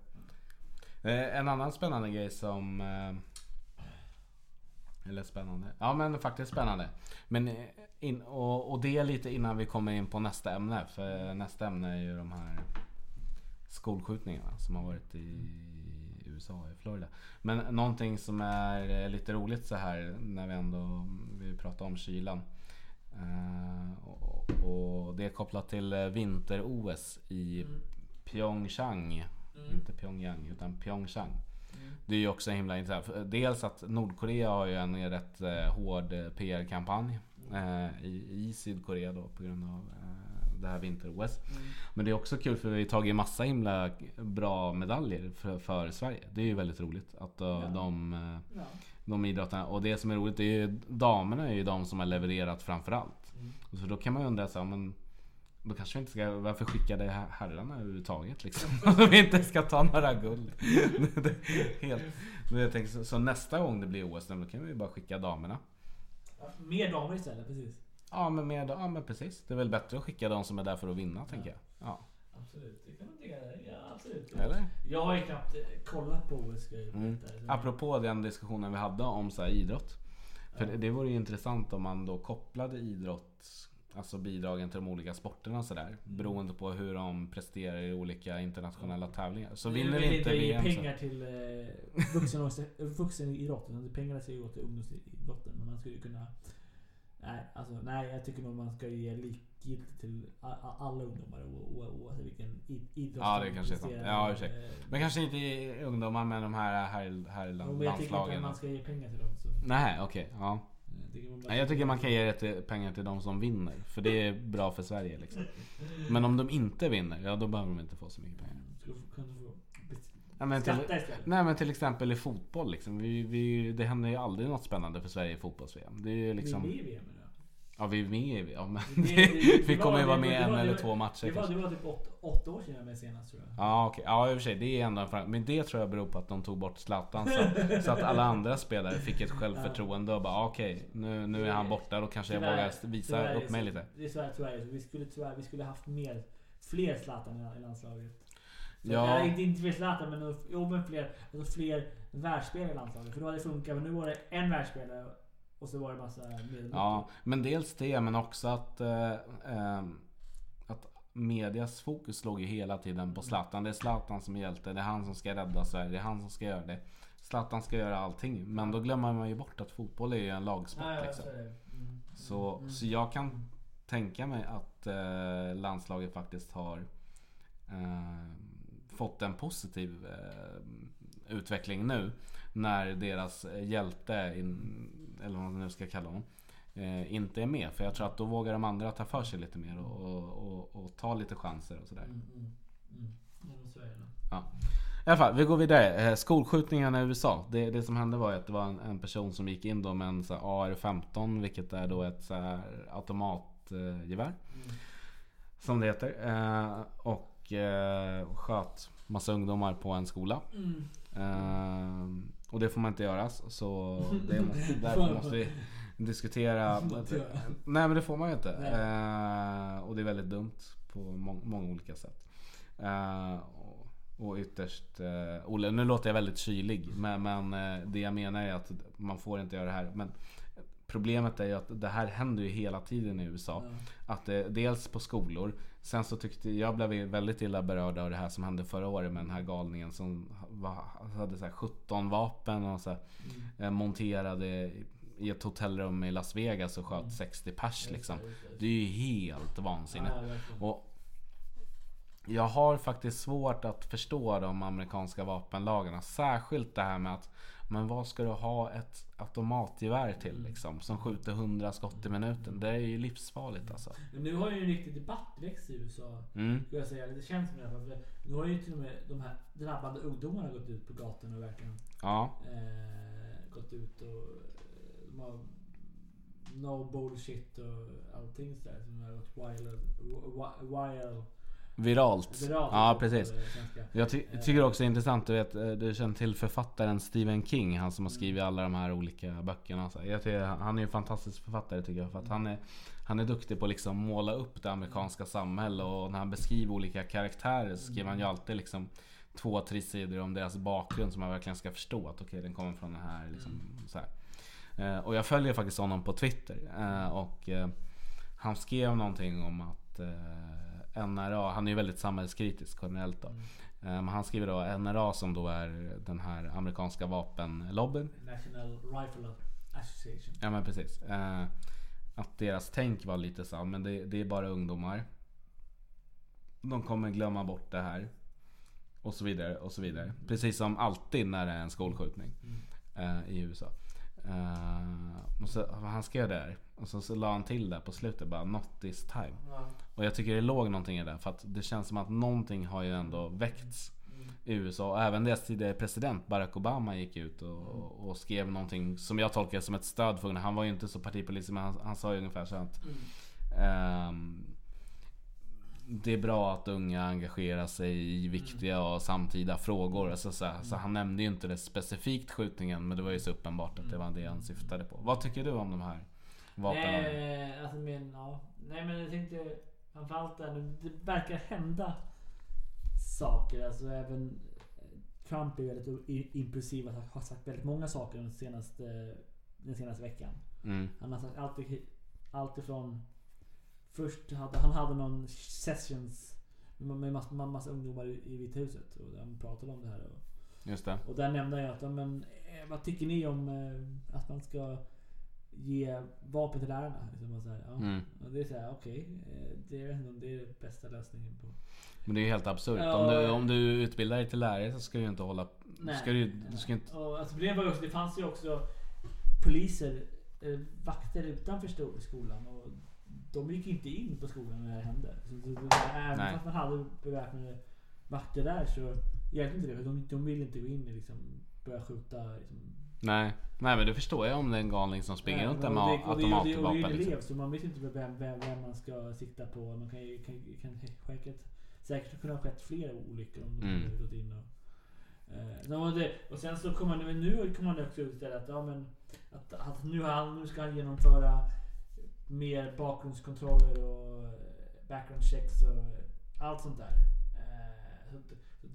Eh, en annan spännande grej som... Eh, eller spännande. Ja men faktiskt spännande. Men in, och, och det är lite innan vi kommer in på nästa ämne. För nästa ämne är ju de här skolskjutningarna som har varit i USA, i Florida. Men någonting som är lite roligt så här när vi ändå vi pratar om kylan. Eh, och, och det är kopplat till eh, vinter-OS i Mm. Pyeongchang. Inte Pyongyang utan Pyeongchang. Det är ju också himla intressant. Dels att Nordkorea har ju en rätt eh, hård PR-kampanj eh, i, i Sydkorea då på grund av det här vinter-OS. Men det är också kul för vi har tagit massa himla bra medaljer för, för Sverige. Det är ju väldigt roligt att eh, Ja. de, eh, Ja. de idrottarna. Och det som är roligt är ju damerna är ju de som har levererat framförallt. Och så då kan man ju undra så här, men då kanske vi inte ska, varför skickade her- herrarna överhuvudtaget liksom? Om vi inte ska ta några guld. Helt. Men jag tänker, så, så nästa gång det blir OS, då kan vi ju bara skicka damerna. Mer damer istället, precis. Ja men, med, ja men precis. Det är väl bättre att skicka de som är där för att vinna tänker jag. Ja. absolut. Det kan man tycka. Ja, absolut. Eller? Jag har ju knappt eh, kollat på OS. Mm. Apropå den diskussionen vi hade om så här, idrott. För det, det vore ju intressant om man då kopplade idrott, alltså bidragen till de olika sporterna och sådär. Beroende på hur de presterar i olika internationella tävlingar. Så Nu vinner vill inte VM så... pengar till eh, vuxen, vuxenidrotten. utan Pengarna ska ju gå till ungdomsidrotten. Men man skulle ju kunna... Nej, alltså, nej, jag tycker nog man ska ge likgiltigt till alla ungdomar oavsett vilken idrott Ja, de det kanske är sant. Ja. Eh, Men kanske inte ungdomar med de här, här, här men jag tycker inte att man ska ge pengar till dem. Så, Nej, okej. ja. jag tycker man bara- Nej, jag tycker man kan ge det till, pengar till de som vinner. För det är bra för Sverige liksom. Men om de inte vinner, ja då behöver de inte få så mycket pengar. Få Ja, men till, nej men till exempel i fotboll liksom. Vi, vi, det händer ju aldrig något spännande för Sverige i fotbolls-VM. Det är ju liksom... Vi är VM. Ja vi är med ja, men Det- det- det- Vi kommer ju vara med en var- eller två matcher Det var, det var typ åt, åtta år sedan jag var med senast tror jag. Ja okej, ja i och för sig det är ändå en fram- Men det tror jag beror på att de tog bort Zlatan så, så att alla andra spelare fick ett självförtroende och bara okej nu, nu är han borta då kanske jag Tyvärr- vågar visa tyvärr är upp mig lite. Det är tyvärr, tyvärr. Vi skulle tyvärr vi skulle haft mer, fler Zlatan i- landslaget. Så, ja. Inte, inte fler Zlatan men, jo, men fler, alltså fler världsspelare i landslaget. För då hade det funkat. Men nu var det en världsspelare och så var det massa medel. Ja, men dels det men också att, eh, ehm, att medias fokus låg ju hela tiden på Zlatan. Det är Zlatan som är hjälte, det är han som ska rädda Sverige, det är han som ska göra det. Zlatan ska göra allting, men då glömmer man ju bort att fotboll är ju en lagsport. Ja, liksom. så. Mm. Så, så jag kan tänka mig att eh, landslaget faktiskt har eh, fått en positiv eh, utveckling nu. När deras hjälte, in, eller vad man nu ska kalla honom, eh, inte är med. För jag tror att då vågar de andra ta för sig lite mer och, och, och, och ta lite chanser och sådär. Mm, mm, mm. Ja. I alla fall, vi går vidare. Eh, Skolskjutningarna i USA. Det, det som hände var att det var en, en person som gick in då med en så här AR-15 vilket är då ett så automatgevär. Som det heter. Eh, och eh, sköt massa ungdomar på en skola. Mm. Eh, och det får man inte göra. Så det måste, därför måste vi diskutera. Nej men det får man ju inte. Eh, och det är väldigt dumt på må- många olika sätt. Eh, och, ytterst, eh, Olle, nu låter jag väldigt kylig men, men eh, det jag menar är att man får inte göra det här. Men problemet är ju att det här händer ju hela tiden i USA. Att det, dels på skolor. Sen så tyckte jag blev väldigt illa berörd av det här som hände förra året med den här galningen som var, hade så här 17 vapen och så här, eh, monterade i ett hotellrum i Las Vegas och sköt 60 pers liksom. Det är ju helt vansinnigt. Ja. Och jag har faktiskt svårt att förstå de amerikanska vapenlagarna. Särskilt det här med att men vad ska du ha ett automatgevär till liksom? Som skjuter 100 skott i minuten. Det är ju livsfarligt alltså. Men nu har ju en riktig debatt växt i USA. Mm. Skulle jag säga. Det känns som det. För Nu har ju till och med de här drabbade ungdomarna gått ut på gatorna och verkligen Ja. eh, gått ut och eh, de har no bullshit och allting sådär som har gått wild, wi- wild Viralt. viralt. Ja precis. Jag ty tycker också det är intressant, du vet, eh, du känner till författaren Stephen King, han som har skrivit alla de här olika böckerna. Jag tycker, han är en fantastisk författare tycker jag. För att han är, han är duktig på att liksom måla upp det amerikanska samhället och när han beskriver olika karaktärer så skriver han ju alltid liksom två, tre sidor om deras bakgrund så man verkligen ska förstå att okej den kommer från den här liksom, så här. Eh, Och jag följer faktiskt honom på Twitter. eh, Och han skrev någonting om att NRA, han är ju väldigt samhällskritisk generellt då. Eh, Men han skriver då NRA som då är den här amerikanska vapenlobbyn. National Rifle Association. Ja men precis. Eh, Att deras tänk var lite så men det, det är bara ungdomar. De kommer glömma bort det här. Och så vidare och så vidare. Precis som alltid när det är en skolskjutning eh, i USA. Eh, och så, han skrev det här. Och så, så la han till där på slutet bara Not this time. Och jag tycker det låg någonting i det. För att det känns som att någonting har ju ändå väckts i USA. Och även deras tidigare president Barack Obama gick ut och, och skrev någonting som jag tolkar som ett stöd för. Han var ju inte så partipolitisk men han, han sa ju ungefär så att um, det är bra att unga engagerar sig i viktiga och samtida frågor. Alltså, så, här, så han nämnde ju inte det specifikt skjutningen men det var ju så uppenbart att det var det han syftade på. Vad tycker du om de här vapnen? Nej, eh, alltså men, ja. Nej men jag tänkte framförallt där, det verkar hända saker. Alltså även eh, Trump är väldigt impulsiv och har sagt väldigt många saker den senaste, den senaste veckan. Mm. Han har sagt allt, allt ifrån... Först hade han hade någon sessions med massa, massa ungdomar i, i Vita huset. Och de pratade om det här. Och, Just det. och där nämnde jag att, men, eh, vad tycker ni om eh, att man ska ge vapen till lärarna? Liksom, och så här, ja. Mm. och det är såhär, okej. eh, det är ändå det är den bästa lösningen på... Men det är ju helt absurt. Ja. Om, du, om du utbildar dig till lärare så ska du ju inte hålla... Nej. Ska du, du ska inte... Och, alltså, problemet var också, det fanns ju också poliser, eh, vakter utanför skolan. Och de gick inte in på skolan när det här hände. Så, så, så, även Nej. fast man hade beväpnade vakter där så hjälpte inte det. De, de ville inte gå in och liksom, börja skjuta. Liksom, Nej. Nej men det förstår jag om det är en galning som springer Nej, runt där med och det- är ju automatvapen. elev Liksom. så man vet inte vem, vem, vem man ska sikta på. Man kan ju kan, kan säkert, säkert kunna ha skett flera olyckor om de Mm. hade gått in och... Eh, det, och sen så kommer man, nu kommer man också ut att, ja, men, att, att nu, han, nu ska han genomföra mer bakgrundskontroller och eh, background checks och allt sånt där. Eh, så,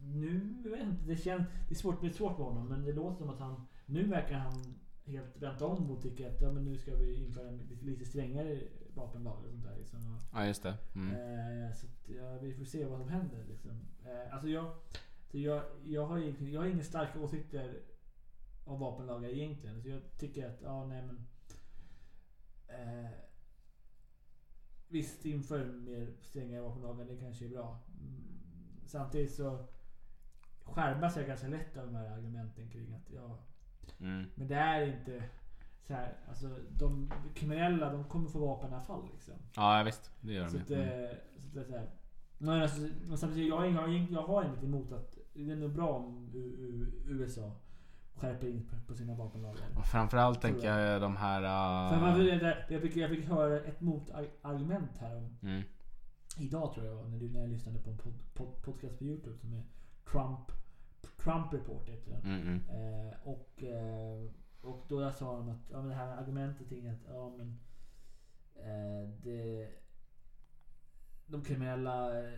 nu, jag vet inte, det känns, det är svårt, det är svårt med honom men det låter som att han, nu verkar han helt vänt om och tycker att ja, men nu ska vi införa en lite, lite strängare vapenlagar och sånt där. Liksom. Ja just det. Mm. Eh, så att, ja, vi får se vad som händer. Liksom. Eh, alltså jag, så jag, jag, har egentligen, jag har inga starka åsikter om vapenlagar egentligen. Så jag tycker att, ja nej men. Eh, visst, inför mer stränga vapenlagar, det kanske är bra. Mm, samtidigt så skärmas jag ganska lätt av de här argumenten kring att ja, Mm. men det är inte så här, alltså de kriminella de kommer få vapen i alla fall liksom. Ja visst, det gör Så de att. Mm. eh, så att det är så här. Men, alltså, men samtidigt, jag, jag, jag har inget emot att det är nog bra om USA skärper in på, sina vapenlagar. Och framförallt tänker jag de här... Uh, jag, fick, jag fick höra ett motargument här om, mm. idag tror jag när, du- när jag lyssnade på en pod, pod, podcast på Youtube som är Trump Trump Report heter den. Mm, mm. Eh, och, eh, och då sa de att ja, men det här argumentet kring att ja, men, eh, det, de kriminella eh,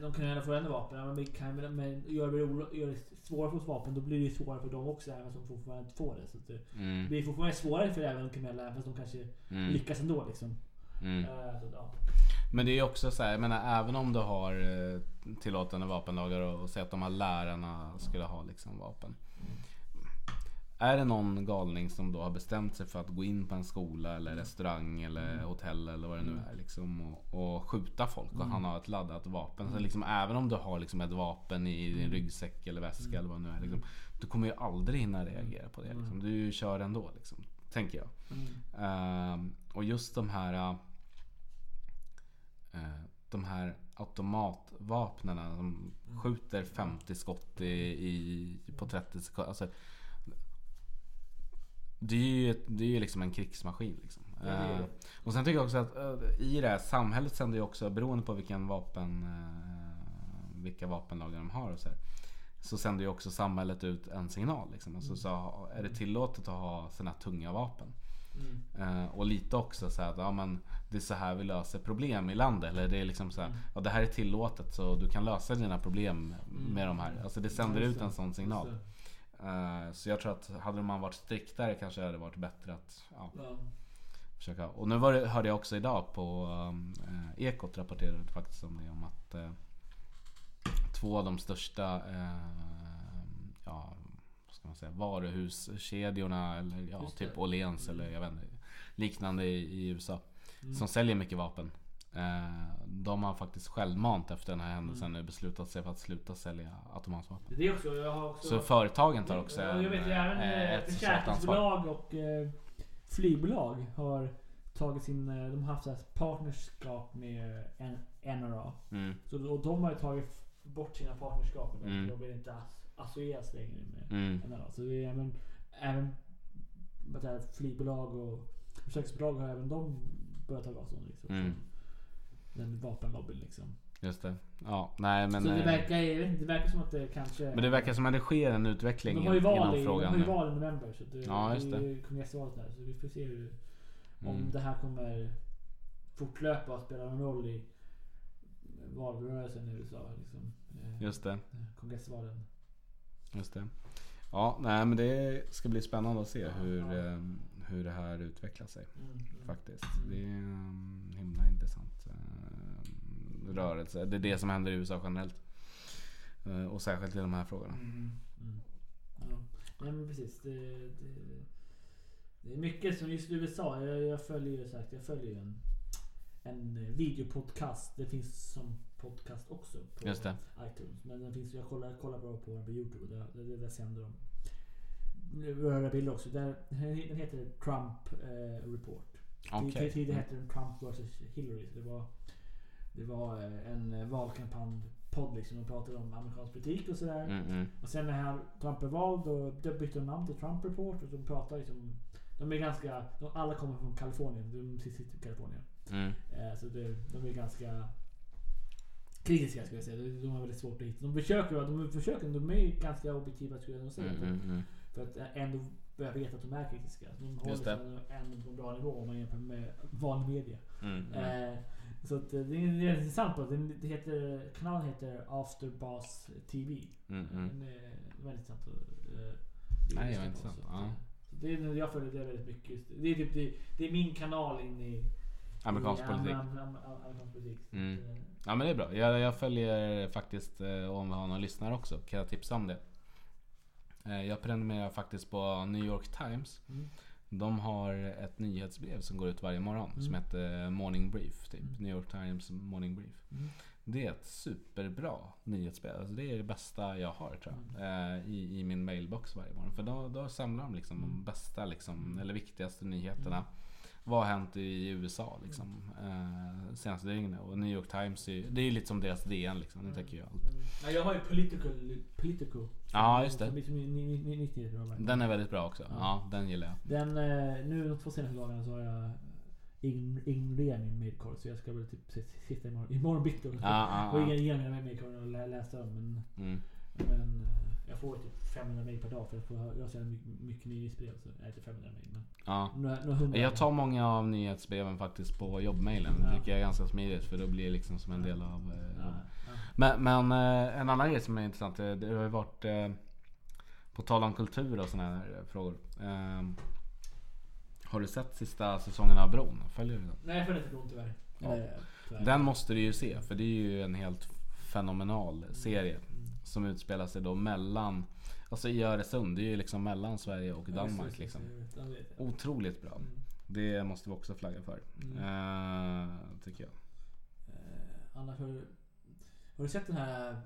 de kriminella får ändå vapen. Ja, men, kan, men, men gör, det, gör det svårare för oss vapen då blir det svårare för dem också även om de fortfarande inte får det. Så det Mm. blir fortfarande svårare för även de kriminella även fast de kanske Mm. lyckas ändå. Liksom. Mm. Eh, så, ja. Men det är också så här, jag menar även om du har eh, tillåtande vapenlagar och, och säger att de här lärarna skulle ha liksom vapen. Är det någon galning som då har bestämt sig för att gå in på en skola eller restaurang eller hotell eller vad det nu är liksom och, och skjuta folk och han har ett laddat vapen. Så liksom även om du har liksom ett vapen i din ryggsäck eller väska eller vad det nu är. Liksom, du kommer ju aldrig hinna reagera på det. Liksom. Du kör ändå liksom, tänker jag. Ehm, och just de här de här automatvapnen som skjuter 50 skott i, i, på 30 sekunder. Alltså, det är ju det är ju liksom en krigsmaskin. Liksom. det. Eh, och sen tycker jag också att eh, i det här samhället sänder ju också, beroende på vilken vapen, eh, vilka vapenlagar de har och så här, så sänder ju också samhället ut en signal. Liksom. Alltså, så är det tillåtet att ha här tunga vapen? Eh, och lite också så här att ja, men det är så här vi löser problem i landet. Eller det är liksom så här, ja, det här är tillåtet så du kan lösa dina problem med de här. Alltså det sänder ut en sån signal. Eh, så jag tror att hade man varit striktare kanske det hade varit bättre att ja, Ja. försöka. Och nu var det, hörde jag också idag på um, eh, Ekot rapporterade faktiskt om det. Om att eh, två av de största eh, ja, vad ska man säga, varuhuskedjorna eller ja, typ Åhléns eller jag vet inte, liknande i, i USA. Som säljer mycket vapen. Eh, de har faktiskt självmant efter den här händelsen nu beslutat sig för att sluta sälja automatvapen. Det är också, jag har också... Så företagen tar också Ja, jag vet en, även eh, eh, ett försäkringsbolag och eh, flygbolag har tagit sin... eh, De har haft partnerskap med NRA. Mm. Så, och de har ju tagit bort sina partnerskap. Mm. De vill inte as, associeras längre med Mm. NRA. Så det är även, även flygbolag och försäkringsbolag har även de börjat ta avstånd liksom, Mm. den vapenlobbyn. Liksom. Just det. Ja, nej men... så det eh, verkar, det verkar som att det kanske... Men det verkar som att det sker en utveckling De har ju val inom i, de frågan har ju val i november. Så det, Ja, just det är ju kongressvalet där. Så vi får se hur, om Mm. det här kommer fortlöpa och spela någon roll i valrörelsen i USA. Liksom, eh, Just det. Kongressvalen. Just det. Ja, nej men det ska bli spännande att se hur, eh, hur det här utvecklar sig. Mm, mm. Faktiskt. Det är en himla intressant eh, rörelse. Det är det som händer i USA generellt. Eh, och särskilt i de här frågorna. Mm, mm. Ja. Nej men precis. Det, det, det är mycket som just USA. Jag, jag följer ju sagt, jag följer en, en videopodcast. Det finns som podcast också på det. iTunes. Men den finns, jag kollar, kollar bara på den på Youtube. Där, där, där sänder de röra bilder också. Där, den heter Trump eh, Report. Okej. Tidigare hette den Trump vs Hillary. Det var, det var eh, en eh, valkampanjpodd liksom. De pratade om amerikansk politik och sådär. Mm, mm. Och sen när han, Trump är vald då, bytte de namn till Trump Report. Och de pratar liksom. De är ganska, de, alla kommer från Kalifornien. De sitter i Kalifornien. Mm. Eh, så det, de är ganska kritiska skulle jag säga. De, har väldigt svårt att hitta. De försöker, de försöker, de är ganska objektiva skulle jag nog säga. Mm, mm, mm. För att ändå börja veta att de är kritiska. De håller sig det. ändå på en bra nivå om man jämför med vanlig media. Mm, mm. Eh, så att, eh, det är, det är intressant. På. Det, det heter, kanalen heter Afterboss TV. Mm, mm. Den är väldigt intressant eh, Nej, vad på. intressant. Ja. eh, så det är, jag följer det väldigt mycket. Det, är typ, det, det är min kanal in i Amerikansk politik. am- am- am- Amerikansk politik. Så Mm. Ja men det är bra. Jag, jag följer faktiskt, om vi har någon lyssnare också, kan jag tipsa om det. Eh, Jag prenumererar faktiskt på New York Times. Mm. De har ett nyhetsbrev som går ut varje morgon som Mm. heter Morning Brief. Typ. Mm. New York Times Morning Brief. Mm. Det är ett superbra nyhetsbrev. Alltså det är det bästa jag har tror jag. Mm. eh, I, I min mailbox varje morgon. För då, då samlar de liksom de bästa liksom, eller viktigaste nyheterna. Vad har hänt i USA liksom, eh, senaste dygnet? Och New York Times är det är ju lite som deras DN liksom. Det täcker ju allt. Mm. Ja, jag har ju Political. Politico. Ja, just det. Som ni- ni- Den är väldigt bra också. Ja. Ja, den gillar jag. Den, eh, nu de två senaste dagarna så har jag ign- ignorerat min mailkorg. Så jag ska väl typ sitta imorgon, imorgon bitti och, Ja, ja, och ge mina mailkorg och lä, läsa dem. Men, Mm. men eh, jag får typ 500 mail per dag för att få- jag jävla mycket, nyhetsbrev. Så är inte 500 mail. Men Ja. några, några hundra. Jag tar många av nyhetsbreven faktiskt på jobbmailen. Det Ja. tycker jag är ganska smidigt för då blir det liksom som en del av eh, Ja, ja. Men, men eh, en annan grej som är intressant. eh, Det har ju varit på tal om kultur och sådana här frågor. Eh, har du sett sista säsongen av Bron? Följer du den? Nej jag följer inte Bron tyvärr. Ja. Den måste du ju se för det är ju en helt fenomenal serie. Som utspelar sig då mellan, alltså i Öresund. Det är ju liksom mellan Sverige och Ja, Danmark det, liksom. det. Otroligt bra. Mm. Det måste vi också flagga för. Mm. Eh, tycker jag. Eh, annars har, du- har du sett den här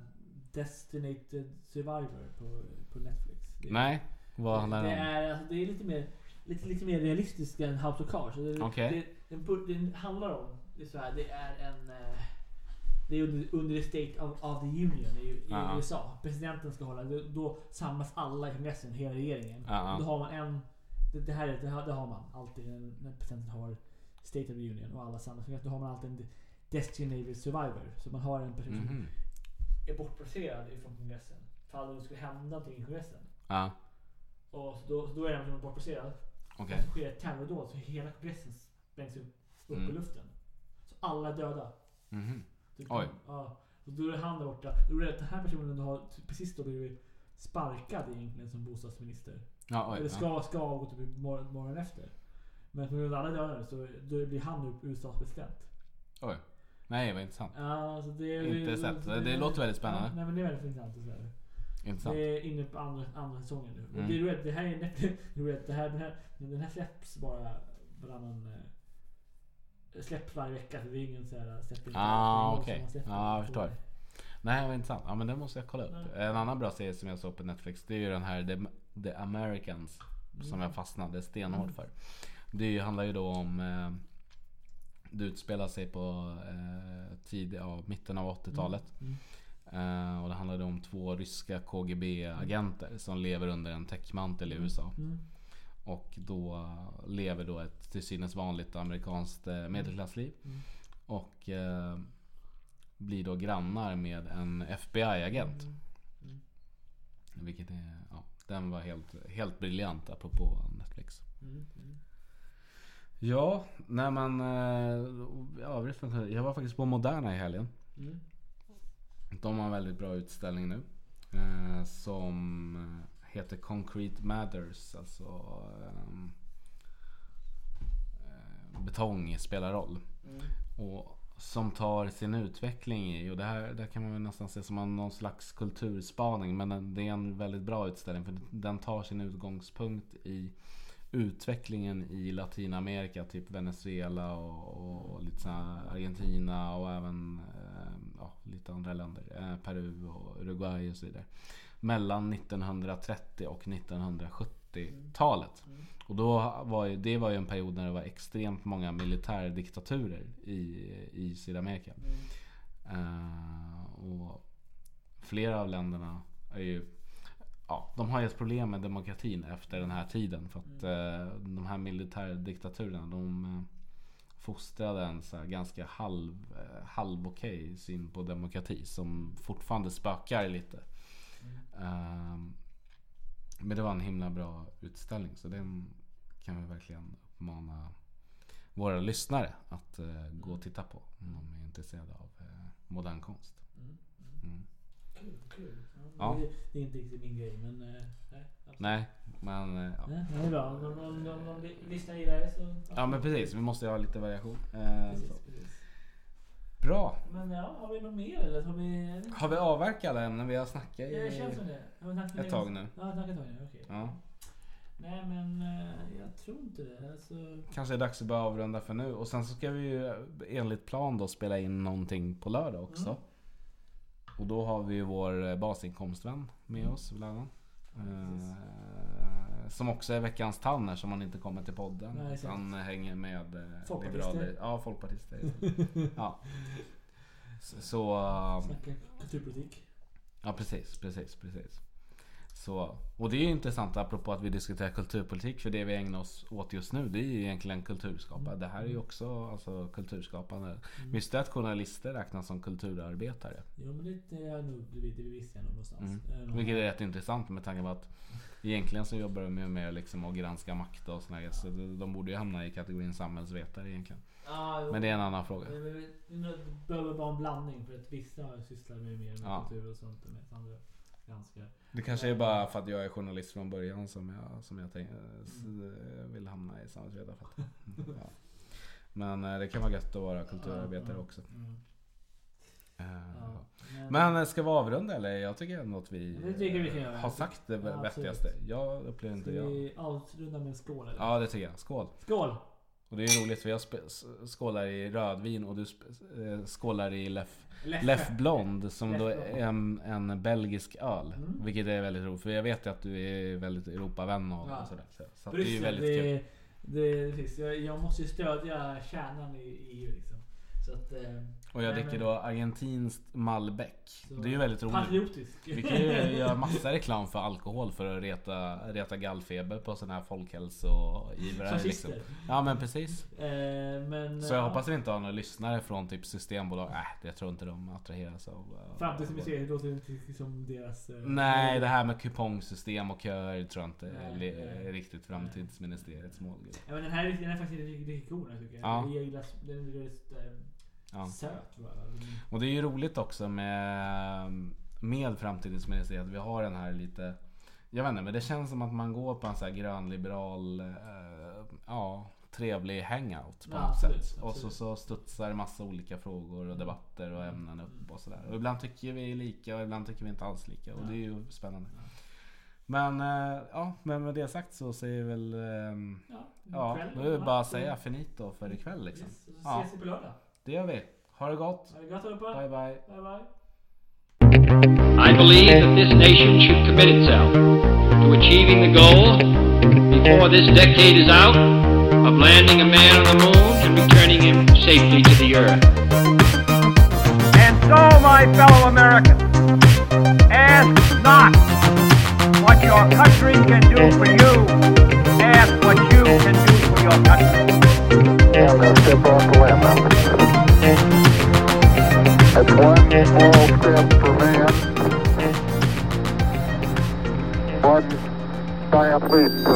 Destinated Survivor på, på Netflix? Det, Nej, vad handlar det, det om? är, alltså, det är lite mer, lite, lite mer realistiskt än House of Cards. Det, Okej. det, den, handlar om, det är, så här, det är en... Det är under, under the State of, of the Union i, i Ja. USA. Presidenten ska hålla, då, då samlas alla i kongressen, hela regeringen. Ja. Då har man en... Det, det här är, det, har, det har man alltid när presidenten har State of the Union och alla samlas. Då har man alltid en designated survivor. Så man har en person som Mhm. är bortplacerad ifrån kongressen. Fall det skulle hända någonting i kongressen. Ja, Och så då, så då är den personen bortplacerad. okej. Och så sker ett terrordåd så hela kongressen sprängs upp, upp Mm. i luften. Så alla är döda. Mhm. Typ, Oj. Ja. Och då är det han där borta. Då är det den här personen har t- precis då blivit sparkad egentligen som bostadsminister. Ja, oj. Eller ja. ska, ska avgå typ morgon, morgonen efter. Men på grund av alla döda så då blir han nu USAs president. Oj. Nej, vad intressant. Ja, så det, Inte sett. Det låter väldigt spännande. Ja, nej men det är väldigt intressant. att säga. Intressant. Det är inne på andra, andra säsongen nu. Mm. det, du vet, det här är du det här, den, här, den här släpps bara varannan... eh, Släpps varje vecka. Så det är ingen så här släpper inte Ah, okej. Släppt Ja, jag förstår. Nej, vad intressant. Ja, men det måste jag kolla upp. Ja. En annan bra serie som jag såg på Netflix, det är ju den här The, The Americans. Som Mm. jag fastnade stenhårt för. Det handlar ju då om... Eh, det utspelar sig på eh, tid, ja, mitten av 80-talet. Mm. Eh, och det handlade om två ryska KGB-agenter som lever under en täckmantel i USA. Mm. Och då lever då ett till synes vanligt amerikanskt eh, medelklassliv. Mm. Och eh, blir då grannar med en FBI-agent. Mm. Vilket är, ja, den var helt, helt briljant apropå Netflix. Mm. Mm. Ja, när man... eh, jag var faktiskt på Moderna i helgen. Mm. De har en väldigt bra utställning nu. Eh, som heter Concrete Matters. Alltså ehm, eh, betong spelar roll. Och som tar sin utveckling i, och det här det kan man väl nästan se som någon slags kulturspaning. Men det är en väldigt bra utställning för den tar sin utgångspunkt i utvecklingen i Latinamerika, typ Venezuela och, och lite Argentina och även eh, ja, lite andra länder. Eh, Peru och Uruguay och så vidare. Mellan 1930 och 1970-talet. Och då var ju, det var ju en period när det var extremt många militärdiktaturer i, i Sydamerika. Eh, och flera av länderna är ju Ja, de har ju ett problem med demokratin efter den här tiden. För att eh, de här militärdiktaturerna de eh, fostrade en så ganska halv, eh, halv okej syn på demokrati. Som fortfarande spökar lite. Eh, men det var en himla bra utställning. Så den kan vi verkligen uppmana våra lyssnare att eh, gå och titta på. Om de är intresserade av eh, modern konst. Mm. Kul, kul. Ja, Ja. Det, är inte riktigt min grej men... eh, nej. Nej, men ja. Nej, det är bra. Om de, lyssnar gillar det så... Ja men precis, vi måste ju ha lite variation. Precis, precis. Bra! Men ja, har vi något mer eller? Har vi... Har vi avverkat alla ämnen vi har snackat Ja, det i? känns som det. Har ett tag nu. Ja, snackat ett tag nu. Okej. Ja. Nej men eh, jag tror inte det. Alltså, Kanske är det dags att börja avrunda för nu. Och sen så ska vi ju enligt plan då spela in någonting på lördag också. Mm. Och då har vi ju vår eh, basinkomstvän med oss, Vladan. Precis. Eh, som också är veckans Tanner som han inte kommer till podden. Nej, han hänger med eh, Folkpartister. liberaler. Ja, folkpartister. ja. Så, så eh, snacka kulturpolitik. Ja precis, precis, precis. Så, och det är ju intressant apropå att vi diskuterar kulturpolitik för det vi ägnar oss åt just nu det är ju egentligen kulturskapande. Det här är ju också alltså, kulturskapande. Visste du att journalister räknas som kulturarbetare? Jo men det, är nog, det, det visste jag nog någonstans. Mm. Nog- Vilket är rätt intressant med tanke på att egentligen så jobbar de ju med liksom att granska makt och grejer. Så de de borde ju hamna i kategorin samhällsvetare egentligen. Jo. Men det är en annan fråga. Vi behöver bara en blandning för att vissa sysslar med mer med Ja. kultur och sånt och med andra ganska. Det kanske är bara för att jag är journalist från början som jag, som jag tänk, s- vill hamna i samhällsvetarfacket. Ja. Men eh, det kan vara gött att vara kulturarbetare Ja, också. Mm. Eh, Ja. Men eh, ska vi avrunda eller? Jag tycker ändå att vi vi göra. har sagt det Ja, vettigaste. Jag upplever inte Ska jag. vi avrunda med en skål eller? Ja det tycker jag. Skål! Skål! Och det är roligt för jag skålar i rödvin och du eh, skålar i Lef, Leffe. Lef Blond som Lef då är en, en belgisk öl. Mm. Vilket är väldigt roligt för jag vet ju att du är väldigt Europavän och, Ja. och sådär. Så, så att det är ju Bryssel, väldigt det, kul. det, det. Jag, jag måste ju stödja kärnan i EU liksom. Så att... Eh, Och jag dricker då argentinskt Malbec. så- Det är ju väldigt roligt. Patriotisk. Vi kan ju göra massa reklam för alkohol för att reta, reta gallfeber på sådana här folkhälsoivrare. Fascister. Liksom. Ja men precis. Eh, men, Så jag ja, hoppas vi inte har några lyssnare från typ systembolag. Nej, jag tror inte de attraheras av... av- Framtidsmuseet låter inte som deras... eh, Nej, det här med kupongsystem och köer tror jag inte Nej, är riktigt framtidsministeriets målgrupp. Ja, men den här, är- den är faktiskt riktigt, den här, tycker jag. Ja. Jag gillar den väldigt eh, Ja. söt. Och det är ju roligt också med, med framtidsministeriet. Vi har den här lite... Jag vet inte, men det känns som att man går på en sån här grönliberal... Eh, ja, trevlig hangout på Ja, något absolut, sätt. Och så, absolut. så studsar massa olika frågor och debatter och ämnen upp och sådär. Och ibland tycker vi lika och ibland tycker vi inte alls lika. Och det är ju spännande. Men eh, ja, men med det sagt så säger väl... ehm, Ja, Ja, då är det bara att säga finito för ikväll liksom. Yes, så Ja. ses vi på lördag. Det gör vi. Ha det gott. Ha det gott allihopa. Bye bye. Bye bye. I believe that this nation should commit itself to achieving the goal before this decade is out of landing a man on the moon and returning him safely to the earth. And so, my fellow Americans, ask not what your country can do for you, ask what you can do for your country. Yeah, I'm going to step off the limb. That's one small step for man, one giant leap.